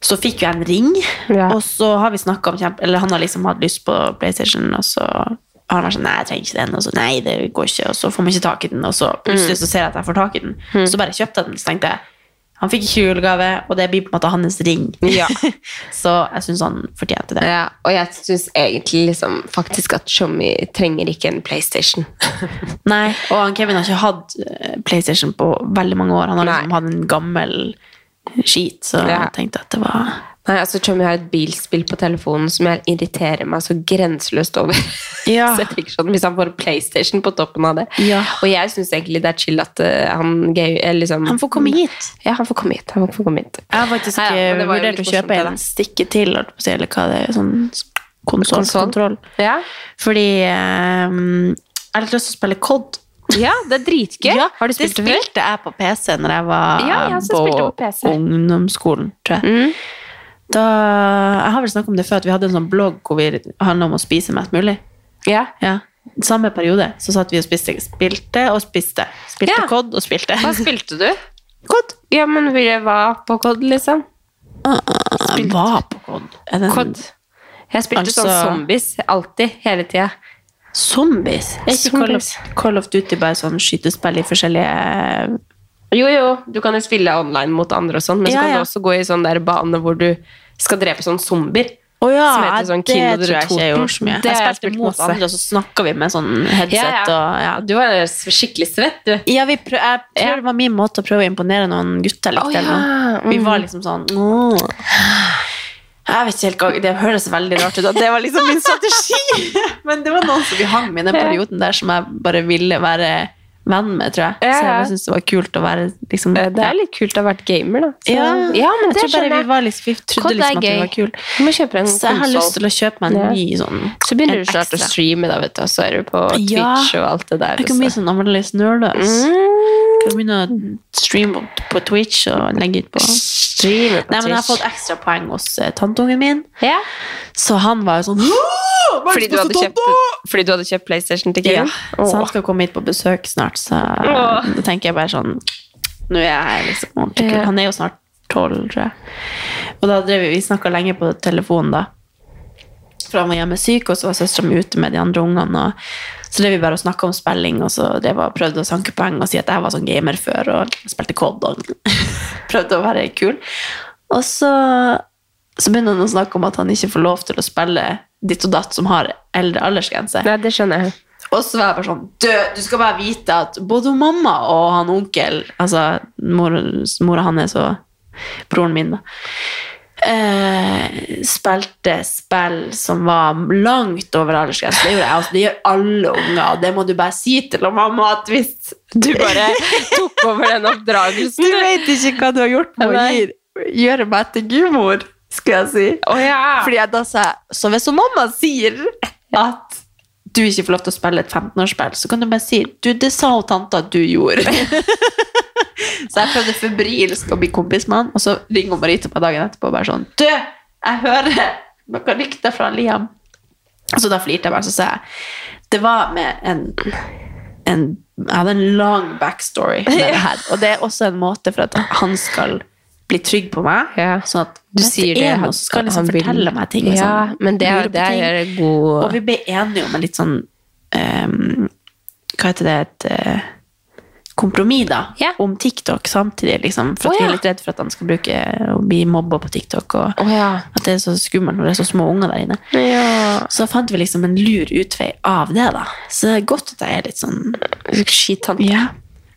Så fikk jeg en ring, Ja. og så har vi snakket om kjempe... Eller han har liksom hatt lyst på PlayStation, og så har han vært sånn, nei, jeg trenger ikke den, og så nei, det går ikke, og så får man ikke tak i den, og så plutselig så ser jeg at jeg får tak i den. Så bare kjøpte jeg den, så tenkte jeg, han fikk julegave, og det blir på en måte hans ring. Ja. så jeg synes han fortjente det. Ja, og jeg syns egentlig liksom faktisk at Tjommi trenger ikke en PlayStation. Nei, og han Kevin har ikke hatt eh, PlayStation på veldig mange år. Han har liksom hatt en gammel skit, så Ja. jeg tenkte at det var Nei, altså Tjommi har et bilspill på telefonen som jeg irriterer meg så grenseløst over. Ja. så jeg tenker sånn, Hvis han får PlayStation på toppen av det Ja. Og jeg syns egentlig det er chill at eh, han gay, eh, liksom, Han får komme hit. Ja, han får komme hit. Han får komme hit. Jeg har faktisk ikke ja, vurdert å kjøpe en stikke til, eller hva det er, sånn konsol, Konsol? Ja. Fordi um, jeg har litt lyst til å spille COD. ja, det er dritgøy. Ja, har du spilt det, det spilte jeg på PC når jeg var Ja, jeg på, på ungdomsskolen, tror jeg. Mm. Da, jeg har vel snakket om det før, at vi hadde en sånn blogg hvor vi handlet om å spise mest mulig. Ja. Ja. Samme periode så satt vi og spiste, spilte og spiste. Spilte Ja. COD og spilte. Hva spilte du? COD. Ja, men vi var på COD, liksom. Jeg var på det COD. Jeg spilte sånn Altså- zombies alltid, hele tida. Zombies? Er ikke Call of, Call of Duty bare sånn skytespill i forskjellige Jo, jo, du kan jo spille online mot andre og sånn, men så kan ja. du også gå i sånn der bane hvor du skal drepe sånn zombier. Oh, ja, Som heter sånn King of the ikke jeg gjorde så mye. Det Jeg spilte spilt mot masse. andre, og så snakka vi med sånn headset og ja. Du var skikkelig svett, du. Ja, jeg tror det var min måte å prøve å imponere noen gutter litt. Å, eller noe. Vi Mm. var liksom sånn oh. Jeg vet ikke helt hva, Det høres veldig rart ut at det var liksom min strategi. Men det var noen som vi hang med i den perioden der som jeg bare ville være venn med, tror jeg. Så jeg syntes det var kult å være liksom Eh, Det er litt kult å ha vært gamer, da. Så- ja, ja, men jeg tror bare vi, var liksom, vi trodde liksom at vi var kule. Så jeg har lyst til å kjøpe meg en ny sånn Så begynner du snart å streame, da, vet du, og så er du på Twitch og alt det der. Jeg kan bli sånn annerledes nerdløs. Mm. Kan begynne å streame på, Twitch og legge ut på Streamer på Nei, men jeg har fått ekstra poeng hos uh, tanteungen min, Ja. så han var jo sånn Fordi du, kjøpt, fordi du hadde kjøpt PlayStation til Ja, så han skal komme hit på besøk snart, så Åh. da tenker jeg bare sånn Nå er jeg liksom ordentlig kul. Han er jo snart tolv, tror jeg. Og da drev vi, snakka lenge på telefonen, da. For han var hjemme syk, og så var søstera mi ute med de andre ungene. Og så drev vi bare og snakka om spilling, og så drev jeg og prøvde å sanke poeng og si at jeg var sånn gamer før og spilte COD og prøvde å være kul. Og så, så begynner han å snakke om at han ikke får lov til å spille ditt og datt som har eldre aldersgrense. Nei, det skjønner jeg. Og så var jeg bare sånn Du, du skal bare vite at både mamma og han onkel Altså mor, mora hans og broren min, da. Eh, spilte spill som var langt over aldersgrensen. Det gjorde jeg. Altså, det gjør alle unger. og Det må du bare si til mamma at hvis Du bare tok over den oppdragelsen. Du vet ikke hva du har gjort med å gjøre meg til gudmor, skulle jeg si. Oh, ja. Fordi jeg da sa Så hvis mamma sier at du ikke får lov til å spille et 15-årsspill, så kan du bare si du, det sa hun tante at du gjorde. så jeg prøvde febrilsk å bli kompis med han, og så ringer hun Marita på dagen etterpå og bare sånn Du, jeg hører noen rykter fra Liam. Og så da flirte jeg bare, så sa jeg Det var med en, en Jeg hadde en lang backstory med det her, og det er også en måte for at han skal bli trygg på meg. Ja. Sånn at Du sier det noe, så skal han liksom han fortelle meg ting. Ja, Liksom. men det, det er god Og vi ble enige om en litt sånn um, Hva heter det et uh, kompromiss, da. Ja. Om TikTok samtidig, liksom. For Å, vi ja. er litt redd for at han skal bruke og bli mobba på TikTok. Og oh, ja. at det er så skummelt når det er så små unger der inne. ja. Så fant vi liksom en lur utvei av det, da. Så det er godt at jeg er litt sånn Skittante. Ja.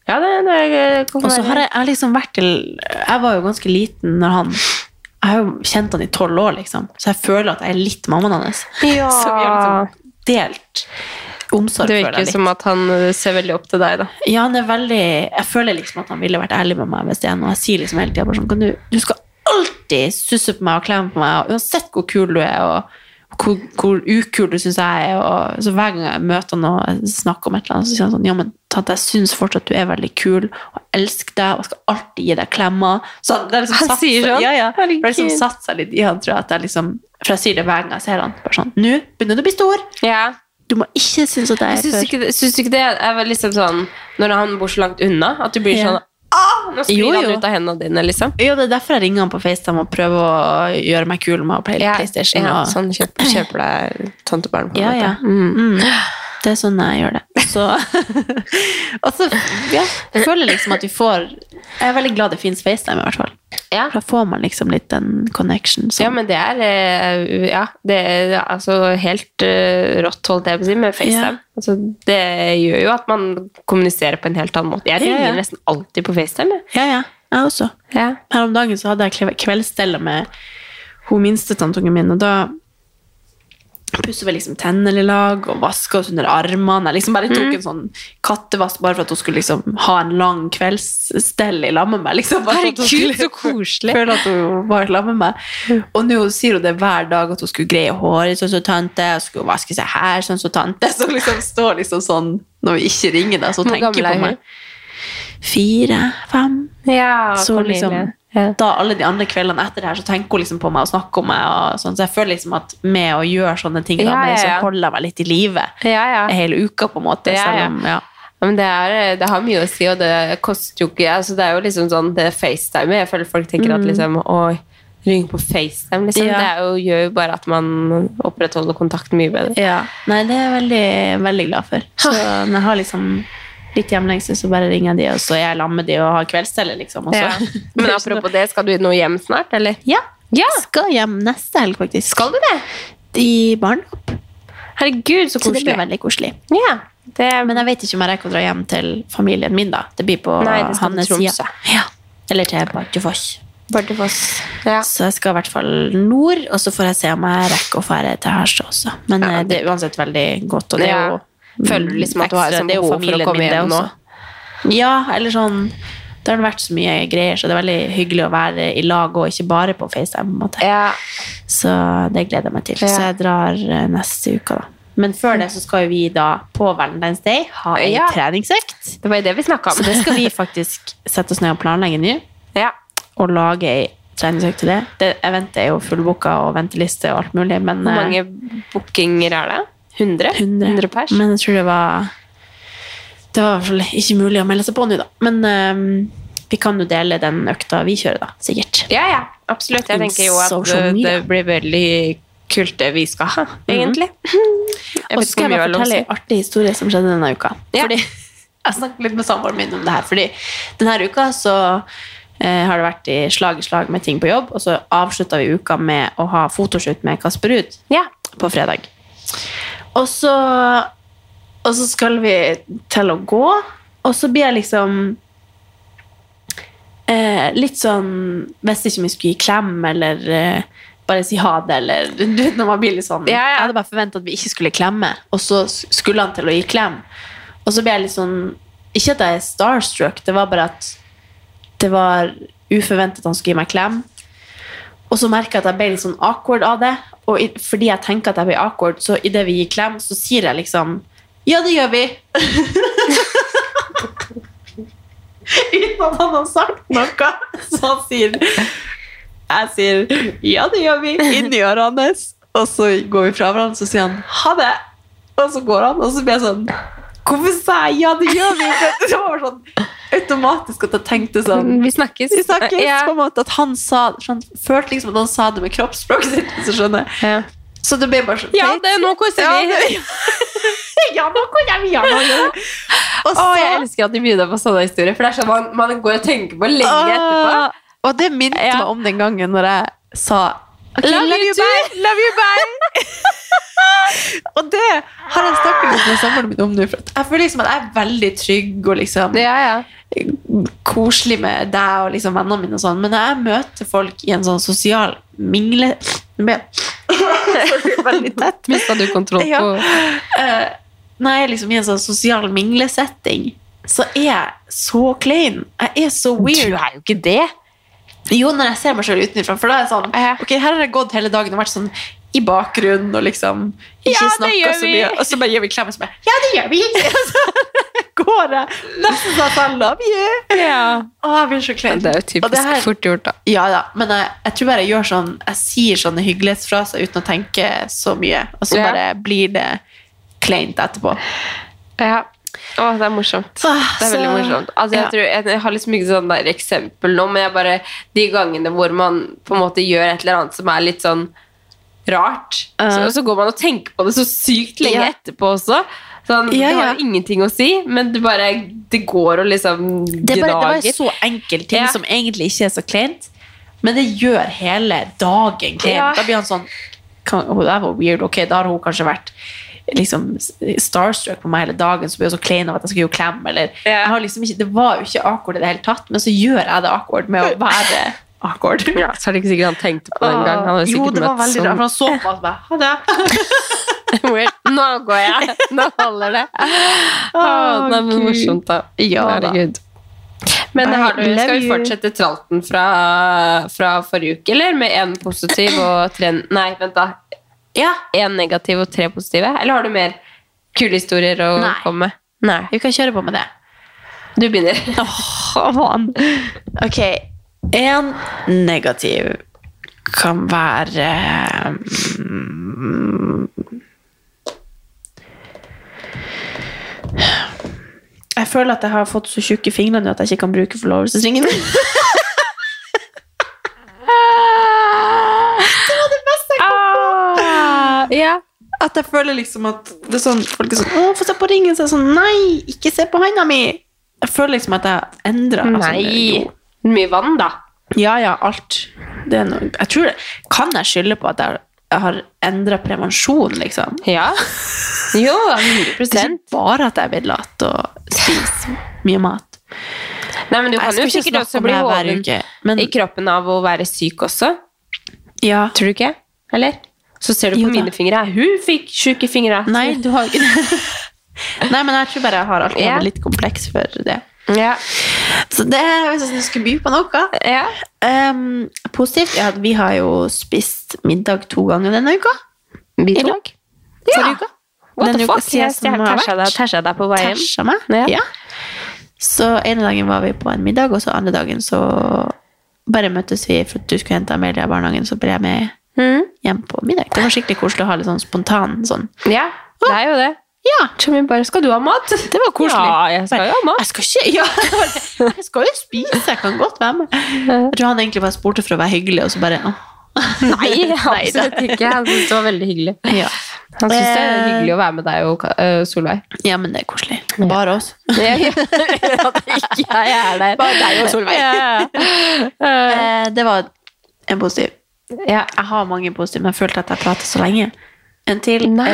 Ja, det, det kan Og så har jeg, jeg liksom vært til Jeg var jo ganske liten når han Jeg har jo kjent han i tolv år, liksom. Så jeg føler at jeg er litt mammaen hans. Ja. Så vi har liksom delt omsorg. Det deg litt. Det virker som at han eh, ser veldig opp til deg, da. Ja, han er veldig Jeg føler liksom at han ville vært ærlig med meg hvis det er noe. Jeg sier liksom hele tida bare sånn kan du, du skal alltid susse på meg og klemme på meg, og uansett hvor kul du er, og hvor, hvor ukul du syns jeg er. Og, så hver gang jeg møter han og snakker om et eller annet, så sier han sånn Ja, men tante, jeg syns fortsatt du er veldig kul, og jeg elsker deg, og skal alltid gi deg klemmer. Så det er liksom Han satt sier sånn? Ja, ja. Det har liksom satt seg litt i han, tror jeg, at jeg liksom For jeg sier det hver gang jeg ser han. Bare sånn Nå begynner du å bli stor. Ja. Du må ikke synes at jeg Jeg er syns for ikke, syns ikke det er liksom sånn når han bor så langt unna, at du blir Ja. sånn ah, Nå sklir han ut av hendene dine, liksom. Jo, det er derfor jeg ringer han på FaceTime og prøver å gjøre meg kul med å play Ja, PlayStation. ja, og, sånn kjøper, kjøper deg tantebarn. på en Ja, måte. ja. Mm. Det er sånn jeg gjør det. Så, og så ja, jeg føler liksom at vi får Jeg er veldig glad det fins FaceTime, i hvert fall. Ja. Da får man liksom litt den connection. som- Ja, men det er eh, Ja, det er altså helt eh, rått, holdt jeg på å si, med FaceTime. Altså, det gjør jo at man kommuniserer på en helt annen måte. Jeg ringer ja. nesten alltid på FaceTime. Ja, ja. Jeg også. Ja. Her om dagen så hadde jeg kve- med hun minste tantungen min, og da pusset vel liksom tennene i lag og vasker oss under armene. Jeg liksom bare tok Mm. en sånn kattevask bare for at hun skulle liksom ha en lang kveldsstell i lag med meg. Liksom, Herregud, så koselig. Føle at hun var i lag med meg. Og nå sier hun det hver dag at hun skulle greie håret sånn som tante, og skulle vaske seg her sånn som tante. Så liksom står liksom sånn når vi ikke ringer, da, så hun tenker er på meg. Fire, fem. Ja, Så Cornelie. liksom, ja. da alle de andre kveldene etter det her, så tenker hun liksom på meg og snakker om meg. Sånn. Så jeg føler liksom at med å gjøre sånne ting, da, med, ja, så holder jeg meg litt i live Ja, ja. hele uka, på en måte. Ja, om, ja. Ja, men det, er, det har mye å si, og det koster jo ikke altså Det er jo liksom sånn det FaceTime Jeg føler folk tenker at liksom Oi, ringe på FaceTime, liksom. Mm. Ja. Det er jo, gjør jo bare at man opprettholder kontakten mye bedre. Ja. Nei, det er jeg veldig, veldig glad for. Så jeg har liksom litt hjemlengsel, så bare ringer de, og så er jeg sammen med de og har kveldsstelle, liksom. Ja. Men apropos det, skal du nå hjem snart, eller? Ja. Ja. Skal hjem neste helg, faktisk. Skal du det? I barndom. Herregud, så Så det blir veldig koselig. Ja, det, Men jeg vet ikke om jeg rekker å dra hjem til familien min, da. Det blir på Nei, det hans side. Ja. Eller til Bardufoss. Bardufoss. Ja. Så jeg skal i hvert fall nord, og så får jeg se om jeg rekker å dra til Harstad også. Men Ja, det... det er uansett veldig godt, og det er jo Føler du liksom at du har et sånt behov for å komme hjem nå? Ja, eller sånn Det har vært så mye greier, så det er veldig hyggelig å være i lag og ikke bare på FaceTime. på en måte. Ja. Så det gleder jeg meg til. Ja. Så jeg drar eh, neste uke, da. Men før det så skal vi da på Valentine's Day ha en Ja. treningsøkt. Det var jo det vi om. Så det skal vi faktisk sette oss ned og planlegge nå. ja. Og lage ei treningsøkt til det. det. Eventet er jo fullbooka og venteliste og alt mulig, men Hvor eh, mange bookinger er det? 100? 100. pers? Men jeg tror det var Det var i hvert fall ikke mulig å melde seg på nå, da. Men um, vi kan jo dele den økta vi kjører, da. Sikkert. Ja, ja, absolutt. Jeg tenker jo at det, det blir veldig kult det vi skal ha, egentlig. Jeg Og så skal jeg bare fortelle en artig historie som skjedde denne uka. Ja. Fordi Jeg snakket litt med samboeren min om det her. Fordi denne uka så eh, har det vært i slag i slag med ting på jobb, og så avslutta vi uka med å ha fotoshoot med Kasper Ruud Ja. på fredag. Og så, og så skal vi til å gå, og så blir jeg liksom eh, litt sånn Visste ikke om jeg skulle gi klem eller eh, bare si ha det, eller du når man blir litt sånn Ja, ja. Jeg hadde bare forventa at vi ikke skulle klemme, og så skulle han til å gi klem. Og så ble jeg litt sånn Ikke at jeg er starstruck, det var bare at det var uforventet at han skulle gi meg klem. Og så merka jeg at jeg ble litt sånn awkward av det. Og fordi jeg tenker at jeg blir awkward, så idet vi gir klem, så sier jeg liksom Ja, det gjør vi! Uten at han har sagt noe. Så han sier Jeg sier ja, det gjør vi, inni ørene hans. Og så går vi fra hverandre, så sier han ha det. Og så går han, og så blir jeg sånn Hvorfor sa jeg ja, det gjør vi? Det var sånn automatisk at jeg tenkte sånn Vi snakkes. vi snakkes Ja. på en måte at han sa sånn, Følte liksom at han sa det med kroppsspråket sitt. Så skjønner skjønner. Ja. Så det ble bare så Ja, det det, nå koser vi. ja, nå jeg vi noe. Og Å, jeg elsker at du begynner på sånne historier, for det er sånn man, man går og tenker på lenge etterpå. Og det minte Ja. meg om den gangen når jeg sa okay, Love you, too. bye. Love you, bye. og det har jeg snakket litt med samboeren min om nå. For jeg føler liksom at jeg er veldig trygg og liksom Ja, ja. koselig med deg og liksom vennene mine og sånn. Men når jeg møter folk i en sånn sosial mingle... Veldig tett. Mista du kontroll Ja. på Eh, når jeg er liksom i en sånn sosial minglesetting, så er jeg så klein. Jeg er så weird. Du er jo ikke det. Jo, når jeg ser meg selv utenfra, for da er jeg sånn Ok, her har jeg gått hele dagen og vært sånn i bakgrunnen og liksom ikke Ja, det så mye. Og så bare gir vi klemmer som er Ja, det gjør vi! Og så går det nesten sånn I love you. Ja. Å, jeg blir så klein. Det er jo typisk det her- fort gjort, da. Ja da, men jeg, jeg tror bare jeg gjør sånn Jeg sier sånne hyggelighetsfraser uten å tenke så mye, og så Ja. bare blir det kleint etterpå. Ja. Å, det er morsomt. Det er veldig morsomt. Altså, jeg, Ja. tror, jeg, jeg har liksom ikke sånn der eksempel nå, men jeg bare De gangene hvor man på en måte gjør et eller annet som er litt sånn rart, så, så går man og tenker på det så sykt lenge Ja. etterpå også. Sånn, Ja, Det har jo ingenting å si, men det bare Det går og liksom Det, er bare, det var en så enkel ting Ja. som egentlig ikke er så kleint, men det gjør hele dagen kleint. Ja. Da blir han sånn kan, oh, Det var weird. Ok, da har hun kanskje vært liksom starstruck på meg hele dagen, så blir hun så klein av at jeg skal gi klem. Eller, har liksom ikke, det var jo ikke awkward i det hele tatt, men så gjør jeg det awkward med å være awkward. Ja, så er det ikke sikkert han tenkte på det engang. Han hadde jo, det var veldig sånn- rart. For han så på bare Ha det. Nå går jeg! Nå holder det. Å, det er morsomt, da. Ja. Herregud. Men har du, skal vi fortsette tralten fra, fra forrige uke, eller? Med én positiv og tre Nei, vent, da. Ja. Én negativ og tre positive? Eller har du mer kule historier å Nei. komme med? Nei. Vi kan kjøre på med det. Du begynner. Ok, en negativ kan være mm, Jeg føler at jeg har fått så tjukke fingre nå at jeg ikke kan bruke forlovelsesringen. det var det beste jeg kom på! ja. At jeg føler liksom at det er sånn, folk er sånn 'Å, få se på ringen.' Så er jeg sånn 'Nei, ikke se på handa mi'. Jeg føler liksom at jeg endrer Nei. Mye vann, da. Ja, ja, alt. Det er noe, jeg tror det. Kan jeg skylde på at jeg, jeg har endra prevensjon, liksom? Ja. Jo, Det er ikke bare at jeg vil late lat og spise mye mat. Nei, men du kan jo ikke sikkert også bli hoven men- i kroppen av å være syk også. Ja. Tror du ikke? Eller? Så ser du på jo, mine fingre. Hun fikk sjuke fingre. Nei, du har ikke det. Nei, men jeg tror bare jeg har alltid hatt litt kompleks for det. Ja. Så det er hvis jeg skulle by på noe. ja. um, positivt er at vi har jo spist middag to ganger denne uka. Vi to? Forrige uka. What Denne the fuck? Jeg tæsja deg, på veien. Tæsja meg. Ja. Ja. Så ene dagen var vi på en middag, og så andre dagen så bare møttes vi for at du skulle hente Amelia i barnehagen, så ble jeg med Mhm. hjem på middag. Det var skikkelig koselig å ha litt sånn spontan sånn. Ja, det er jo det. Ja, Tommy bare 'Skal du ha mat?' det var koselig. Ja, jeg skal jo ha mat. Jeg skal ikke, ja, jeg skal jo spise, jeg kan godt være med. Jeg tror han egentlig bare spurte for å være hyggelig, og så bare åh. Nei, absolutt ikke. Han syntes det var veldig hyggelig. Ja. Han syntes det er Eh. hyggelig å være med deg og øh, Solveig. ja, men det er koselig. Bare oss. Ja, ja. At ikke jeg er der. Bare deg og Solveig. Ja. Eh, det var en positiv. ja. Jeg har mange positive, men jeg følte at jeg pratet så lenge. En til. Nei,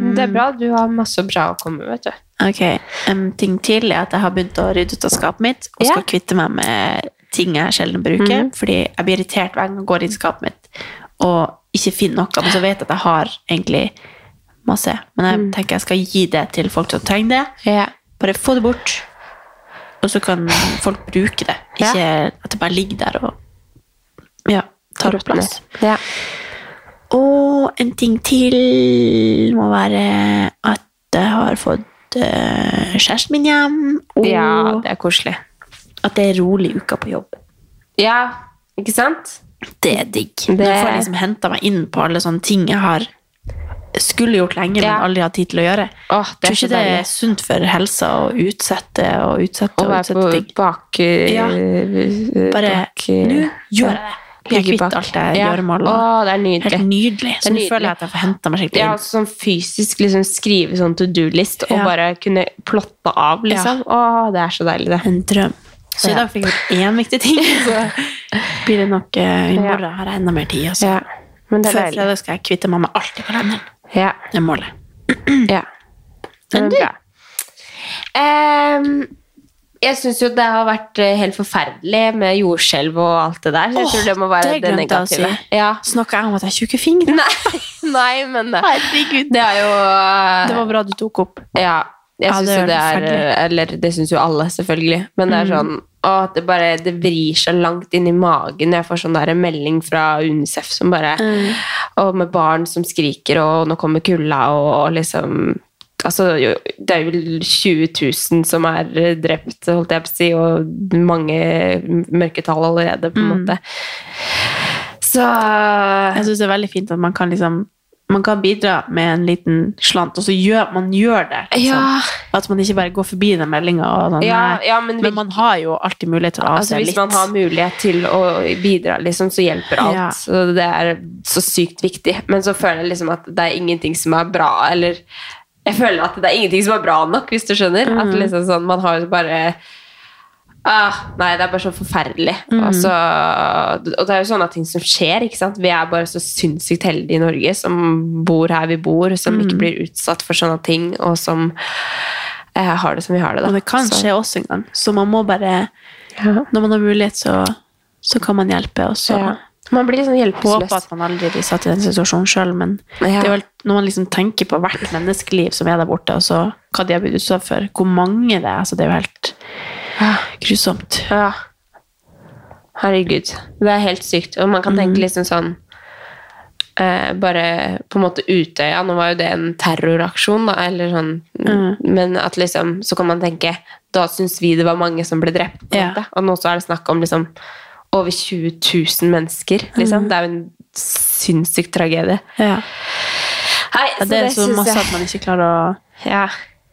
um, det er bra. Du har masse bra å komme med, vet du. Ok, En ting til er at jeg har begynt å rydde ut av skapet mitt og Ja. skal kvitte meg med ting jeg sjelden bruker. Fordi jeg blir irritert hver gang jeg går inn i skapet mitt og ikke finner noe. Men så vet jeg at jeg har egentlig masse. Men jeg tenker jeg skal gi det til folk som trenger det. Ja. Bare få det bort, og så kan folk bruke det. Ikke at det bare ligger der og ja, tar opp plass. Ja. Og en ting til må være at jeg har fått uh, kjæresten min hjem, og ja, det er koselig. at det er rolig uka på jobb. Ja, ikke sant? Det er digg. Det- Du får liksom henta meg inn på alle sånne ting jeg har skulle gjort lenge, Ja. men aldri hatt tid til å gjøre. Åh, det Tror ikke det er sunt for helsa å utsette og utsette Å og være utsette på ting. bak... Ja. øh, Bare bak, nå gjør jeg det. Blir kvitt alt alt jeg Ja. Å, det er nydelig. Helt nydelig. Så nå føler jeg at jeg får henta meg skikkelig Ja, inn. altså sånn fysisk liksom skrive sånn to do-list og Ja. bare kunne plotte av, liksom. Å, det er så deilig, det. En drøm. Så i dag fikk jeg én viktig ting, så blir det nok uh, I morgen har jeg enda mer tid. Altså. Ja. Men det er Før fredag skal jeg kvitte meg med alt i kalenderen. Ja. Det er målet. ja. Men du? bra. Jeg syns jo det har vært eh, helt forferdelig med jordskjelv og alt det der. Så jeg Åh, tror det må være det det, glemte jeg å si. negative. Ja. Snakka jeg om at jeg har tjukke fingre? Nei, nei, men det, Herregud. det er jo eh, Det var bra du tok opp. Ja, jeg Ja, syns jo det er. Eller det syns jo alle, selvfølgelig. Men det er Mm. sånn å, det bare det vrir seg langt inn i magen. Jeg får sånn der melding fra Unicef som bare Mm. Og med barn som skriker, og nå kommer kulda, og, og liksom Altså, det er jo 20 000 som er drept, holdt jeg på å si, og mange mørketall allerede, på en Mm. måte. Så Jeg syns det er veldig fint at man kan liksom man kan bidra med en liten slant, og så gjør man gjør det. Liksom. Ja. At man ikke bare går forbi den meldinga. Sånn, Ja, ja, men men man har jo alltid mulighet til å Altså, litt. hvis man har mulighet til å bidra, liksom, så hjelper alt. Så det er så sykt viktig. Men så føler jeg liksom at det er ingenting som er bra, eller Jeg føler at det er ingenting som er bra nok, hvis du skjønner. At Mm. liksom sånn, man har bare ah, Nei, det er bare så forferdelig. Mm. Og, så, og det er jo sånne ting som skjer, ikke sant. Vi er bare så sinnssykt heldige i Norge som bor her vi bor, som Mm. ikke blir utsatt for sånne ting, og som eh, har det som vi har det, da. Og det kan Så- skje oss en gang. Så man må bare Når man har mulighet, så, så kan man hjelpe. Og så Ja. Man blir liksom hjelpeløs. Håper at man aldri blir satt i den situasjonen sjøl. Men Ja. det er vel når man liksom tenker på hvert menneskeliv som er der borte, og så hva de har blitt utsatt for, hvor mange det er, altså det er jo helt grusomt. Ja. Herregud. Det er helt sykt. Og man kan tenke tenke liksom sånn eh, Bare på en måte Utøya Nå var jo det en terroraksjon, da, eller sånn mm. Men at liksom Så kan man tenke Da syns vi det var mange som ble drept. Ja. Og nå så er det snakk om liksom over 20 000 mennesker. Liksom. Mm. Det er jo en sinnssyk tragedie. Ja. Hei, Ja, det er så masse jeg- at man ikke klarer å ja.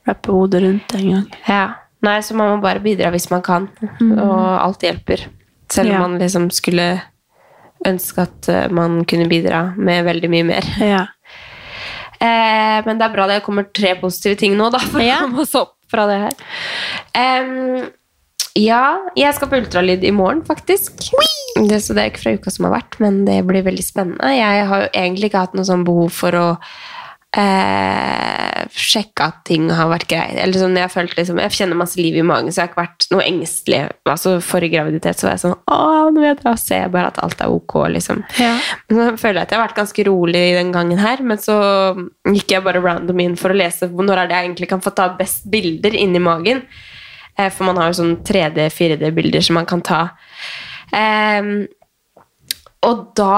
rappe hodet rundt engang. Ja. Nei, så man må bare bidra hvis man kan. Og alt hjelper. Selv om Ja. man liksom skulle ønske at eh, man kunne bidra med veldig mye mer. Ja. Eh, men det er bra det kommer tre positive ting nå, da, for å komme oss opp fra det her. Em, ja, jeg skal på ultralyd i morgen, faktisk. Det, så det er ikke fra uka som har vært, men det blir veldig spennende. Jeg har jo egentlig ikke hatt noe sånn behov for å eh, sjekke at ting har vært greit. Eller sånn, jeg, har følt liksom, jeg kjenner masse liv i magen, så jeg har ikke vært noe engstelig. Altså, Forrige graviditet så var jeg sånn Å, nå vil jeg dra og se bare at alt er ok. liksom. Men så føler jeg at jeg har vært ganske rolig den gangen her, men så gikk jeg bare random inn for å lese når er det jeg egentlig kan få ta best bilder inni magen. Eh, For man har jo sånn 3D-4D-bilder som man kan ta. Ehm, og da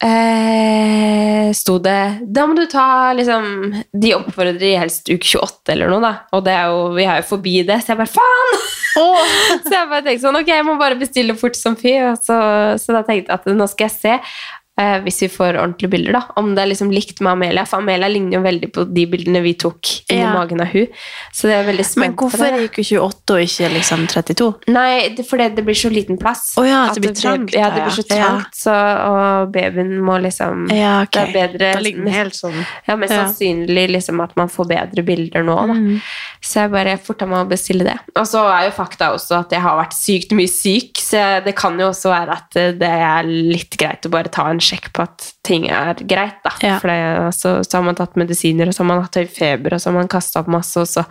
eh, sto det Da må du ta liksom De oppfordrer helst uke 28 eller noe, da. Og det er jo, vi er jo forbi det, så jeg bare faen! så jeg bare tenkte sånn Ok, jeg må bare bestille fort som fy. Så, så da tenkte jeg at nå skal jeg se. Eh, hvis vi får ordentlige bilder, da. Om det er liksom likt med Amelia. For Amelia ligner jo veldig på de bildene vi tok inni Ja. magen av hun. Så det er veldig spent Men hvorfor det. gikk hun 28 og ikke liksom 32? Nei, det, fordi det blir så liten plass. Oh, ja, At det blir trangt, Ja, det blir så ja. trangt, så, og babyen må liksom Ja, okay. Det er bedre Da ligger den helt sånn. Ja, mest Ja. sannsynlig liksom at man får bedre bilder nå, da. Mm. Så jeg bare forta meg å bestille det. Og så er jo fakta også at jeg har vært sykt mye syk, så det kan jo også være at eh, det er litt greit å bare ta en sjekk på at ting er greit, da. Ja. For det, altså, så har man tatt medisiner, og så har man hatt høy feber, og så har man kasta opp masse, og så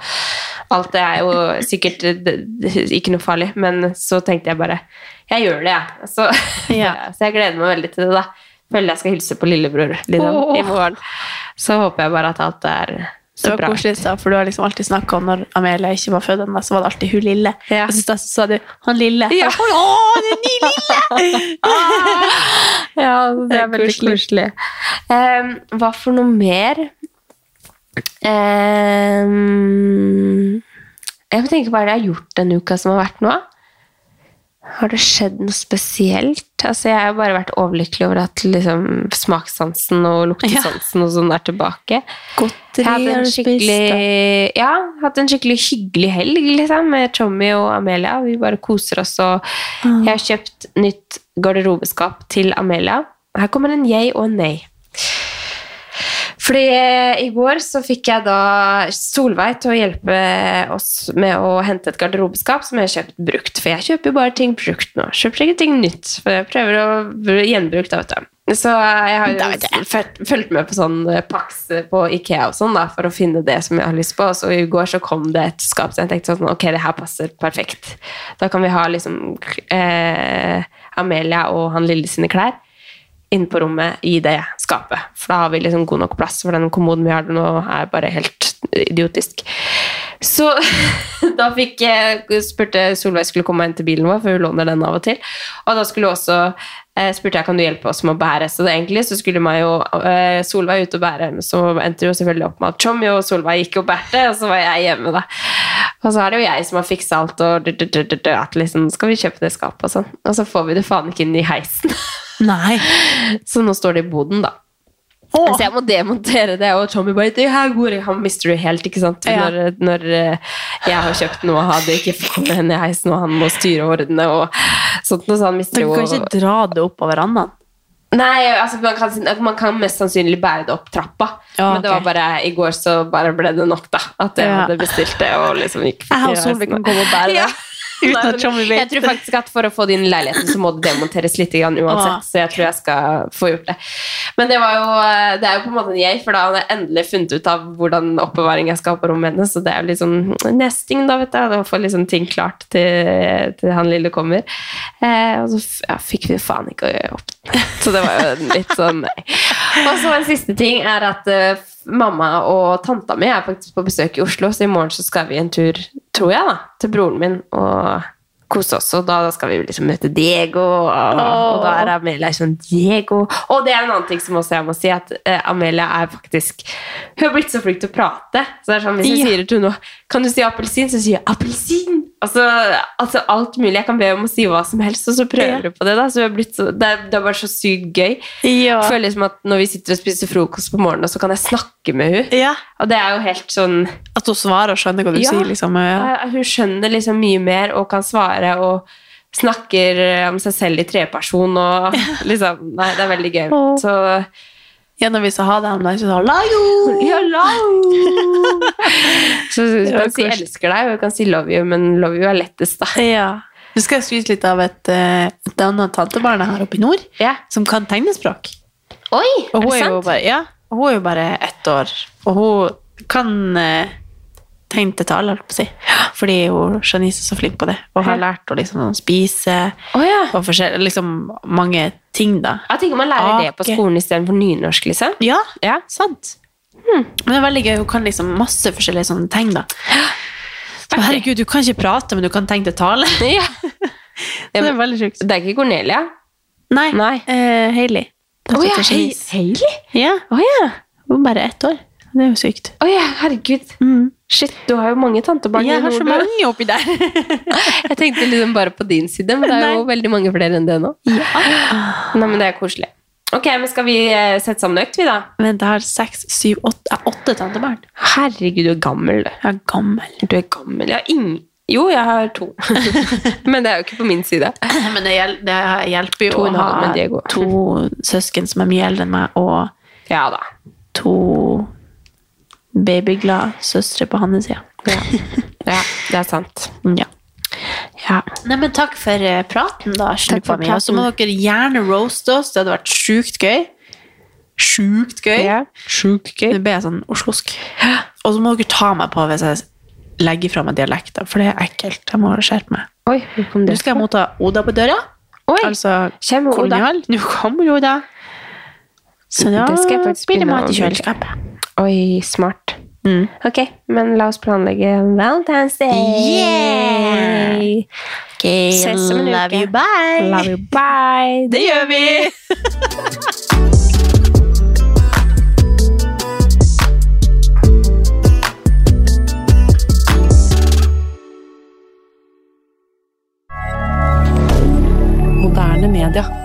Alt det er jo sikkert eh, det, det, ikke noe farlig, men så tenkte jeg bare Jeg gjør det, jeg. Så, så jeg gleder meg veldig til det, da. Føler jeg skal hilse på lillebror liksom, oh. i morgen. Så håper jeg bare at alt er Det så var bra. koselig, for du har liksom alltid snakka om når Amelia ikke var født ennå, så var det alltid hun lille. Og så sa du 'han lille'. Ja. Å, den nye lille! Ja, det er veldig koselig. Um, hva for noe mer? Um, jeg må tenke hva er det jeg har gjort denne uka som har vært nå. Har det skjedd noe spesielt? Altså, jeg har bare vært overlykkelig over at liksom, smakssansen og luktesansen og sånn er tilbake. Jeg har du spist, da. ja, hatt en skikkelig hyggelig helg liksom, med Tommy og Amelia. Vi bare koser oss. Og jeg har kjøpt nytt garderobeskap til Amelia. Her kommer en yay og en nei. Fordi eh, i går så fikk jeg da Solveig til å hjelpe oss med å hente et garderobeskap som jeg har kjøpt brukt. For jeg kjøper jo bare ting brukt nå. Kjøper ikke ting nytt. For jeg prøver å gjenbruke det, da, vet du. Så jeg har jo fulgt- med på sånn eh, Pax på Ikea og sånn da, for å finne det som jeg har lyst på. Og så i går så kom det et skap, så jeg tenkte sånn, ok, det her passer perfekt. Da kan vi ha liksom eh, Amelia og han Lille sine klær inn på rommet i det skapet. For da har vi liksom god nok plass, for den kommoden vi har nå er bare helt idiotisk. Så da fikk jeg spurte Solveig skulle komme inn til bilen vår, for hun låner den av og til. Og da skulle hun også eh, spurte jeg kan du hjelpe oss med å bære. Så det, egentlig så skulle meg jo eh, Solveig ut og bære, så endte jo selvfølgelig opp med at Tjommi og Solveig gikk og bærte, og så var jeg hjemme, da. Og så er det jo jeg som har fiksa alt, og at liksom skal vi kjøpe det skapet og sånn. Og så får vi det faen ikke inn i heisen. Nei. Så nå står det i boden, da. Så jeg må demontere det, og Tommy bare det her går ikke. Han mister det helt, ikke sant? Ja. Når, når eh, jeg har kjøpt noe og hadde ikke fått med henne i heisen, og han må styre og ordne og sånt, noe, så han mister Du jo kan ikke dra det opp på verandaen. Nei, altså man kan, man kan mest sannsynlig bære det opp trappa. Ja, Men det var bare i går så bare ble det nok, da. At jeg Ja. hadde bestilt det og liksom gikk Jeg og Solveig kan komme og bære det. Ja. Uten at Tommy vet Jeg tror faktisk at for å få det inn i leiligheten, så må det demonteres litt grann uansett. Så jeg tror jeg skal få gjort det. Men det var jo eh, Det er jo på en måte en jeg, for da har jeg endelig funnet ut av hvordan oppbevaring jeg skal ha på rommet hennes. Så det er jo litt sånn nesting, da, vet du. Å få liksom ting klart til, til han lille kommer. Eh, og så ja, fikk vi faen ikke å gjøre opp Så det var jo litt sånn nei. Og så en siste ting er at uh, mamma og tanta mi er faktisk på besøk i Oslo, så i morgen så skal vi en tur, tror jeg, da, til broren min og kose oss. Og da skal vi liksom møte Diego, og, og da er Amelia sånn Diego. Og det er en annen ting som også jeg må si, at eh, Amelia er faktisk Hun har blitt så flink til å prate. Så det er sånn, Hvis hun Ja. sier til henne Kan du si appelsin, så sier jeg appelsin. Altså, altså alt mulig. Jeg kan be om å si hva som helst, og så prøver Ja. du på det. da så så, det, er, det er bare så sykt gøy. Ja. Jeg føler liksom at Når vi sitter og spiser frokost på morgenen, så kan jeg snakke med hun. Ja. Og det er jo helt sånn At hun svarer og skjønner hva du Ja. sier, liksom. Ja. Hun skjønner liksom mye mer og kan svare og snakker eh, om seg selv i treperson og liksom Nei, det er veldig gøy. Så Ja, når vi skal ha det om deg, så sa hun «Lajo!» ja, love. Så du kan si 'elsker deg', og du kan si 'love you', men 'love you' er lettest, da. Ja. Du skal skryte litt av et, eh, et annet tantebarn her oppe i nord, Ja. som kan tegnespråk. Oi, Og er det det er, sant? bare, ja, og hun er jo bare ett år, og hun kan tale, holdt på å si. Fordi hun Janice er så flink på det, og har lært å liksom spise, oh, ja. og forskjell, liksom mange ting da. Jeg tenker man lærer det på skolen istedenfor nynorsk, liksom. Ja, Ja. sant. Men det er veldig gøy, hun kan liksom masse forskjellige sånne ting, da. Så, herregud, du kan ikke prate, men du kan tegne til tale. ja. Det er veldig sjukt. Det er ikke Cornelia? Nei, Nei. Eh, Hailey. Å ja, Hei- Janice. Hailey? Ja, Oh, ja. hun er bare ett år. Det er jo sykt. Å ja, herregud. Shit, du har jo mange tantebarn. Jeg har så mange oppi der. Jeg tenkte liksom bare på din side, men det er jo veldig mange flere enn det nå. Nei, men det er koselig. Ok, men skal vi eh, sette sammen økt, vi da? Men det har seks, syv, åtte, jeg åtte tantebarn. Herregud, du er gammel. du. Jeg er gammel. Du er gammel. Jeg har ingen... Jo, jeg har to. men det er jo ikke på min side. Men det, hjel det hjelper jo å ha to søsken som er mye eldre enn meg, og Ja to babyglade søstre på hans side. Ja. ja, det er sant. Ja. Ja. Nei, men takk for eh, praten, da. Snuppa mi. Og så må dere gjerne roaste oss. Det hadde vært sjukt gøy. Sjukt gøy. Ja, sjukt gøy. Det ble jeg sånn oslosk. Og så må dere ta meg på hvis jeg legger fra meg dialekter, for det er ekkelt. Jeg må skjerpe meg. Oi, Nå skal jeg motta Oda på døra. Oi, Altså Oda. Nå kommer Oda. Så da blir det mat i kjøleskapet. Oi, smart. Mm. Ok, men la oss planlegge Valentine's Day. Yeah! Okay, Ses om en love uke. you, bye! Love you, bye. Det gjør vi! Moderne media.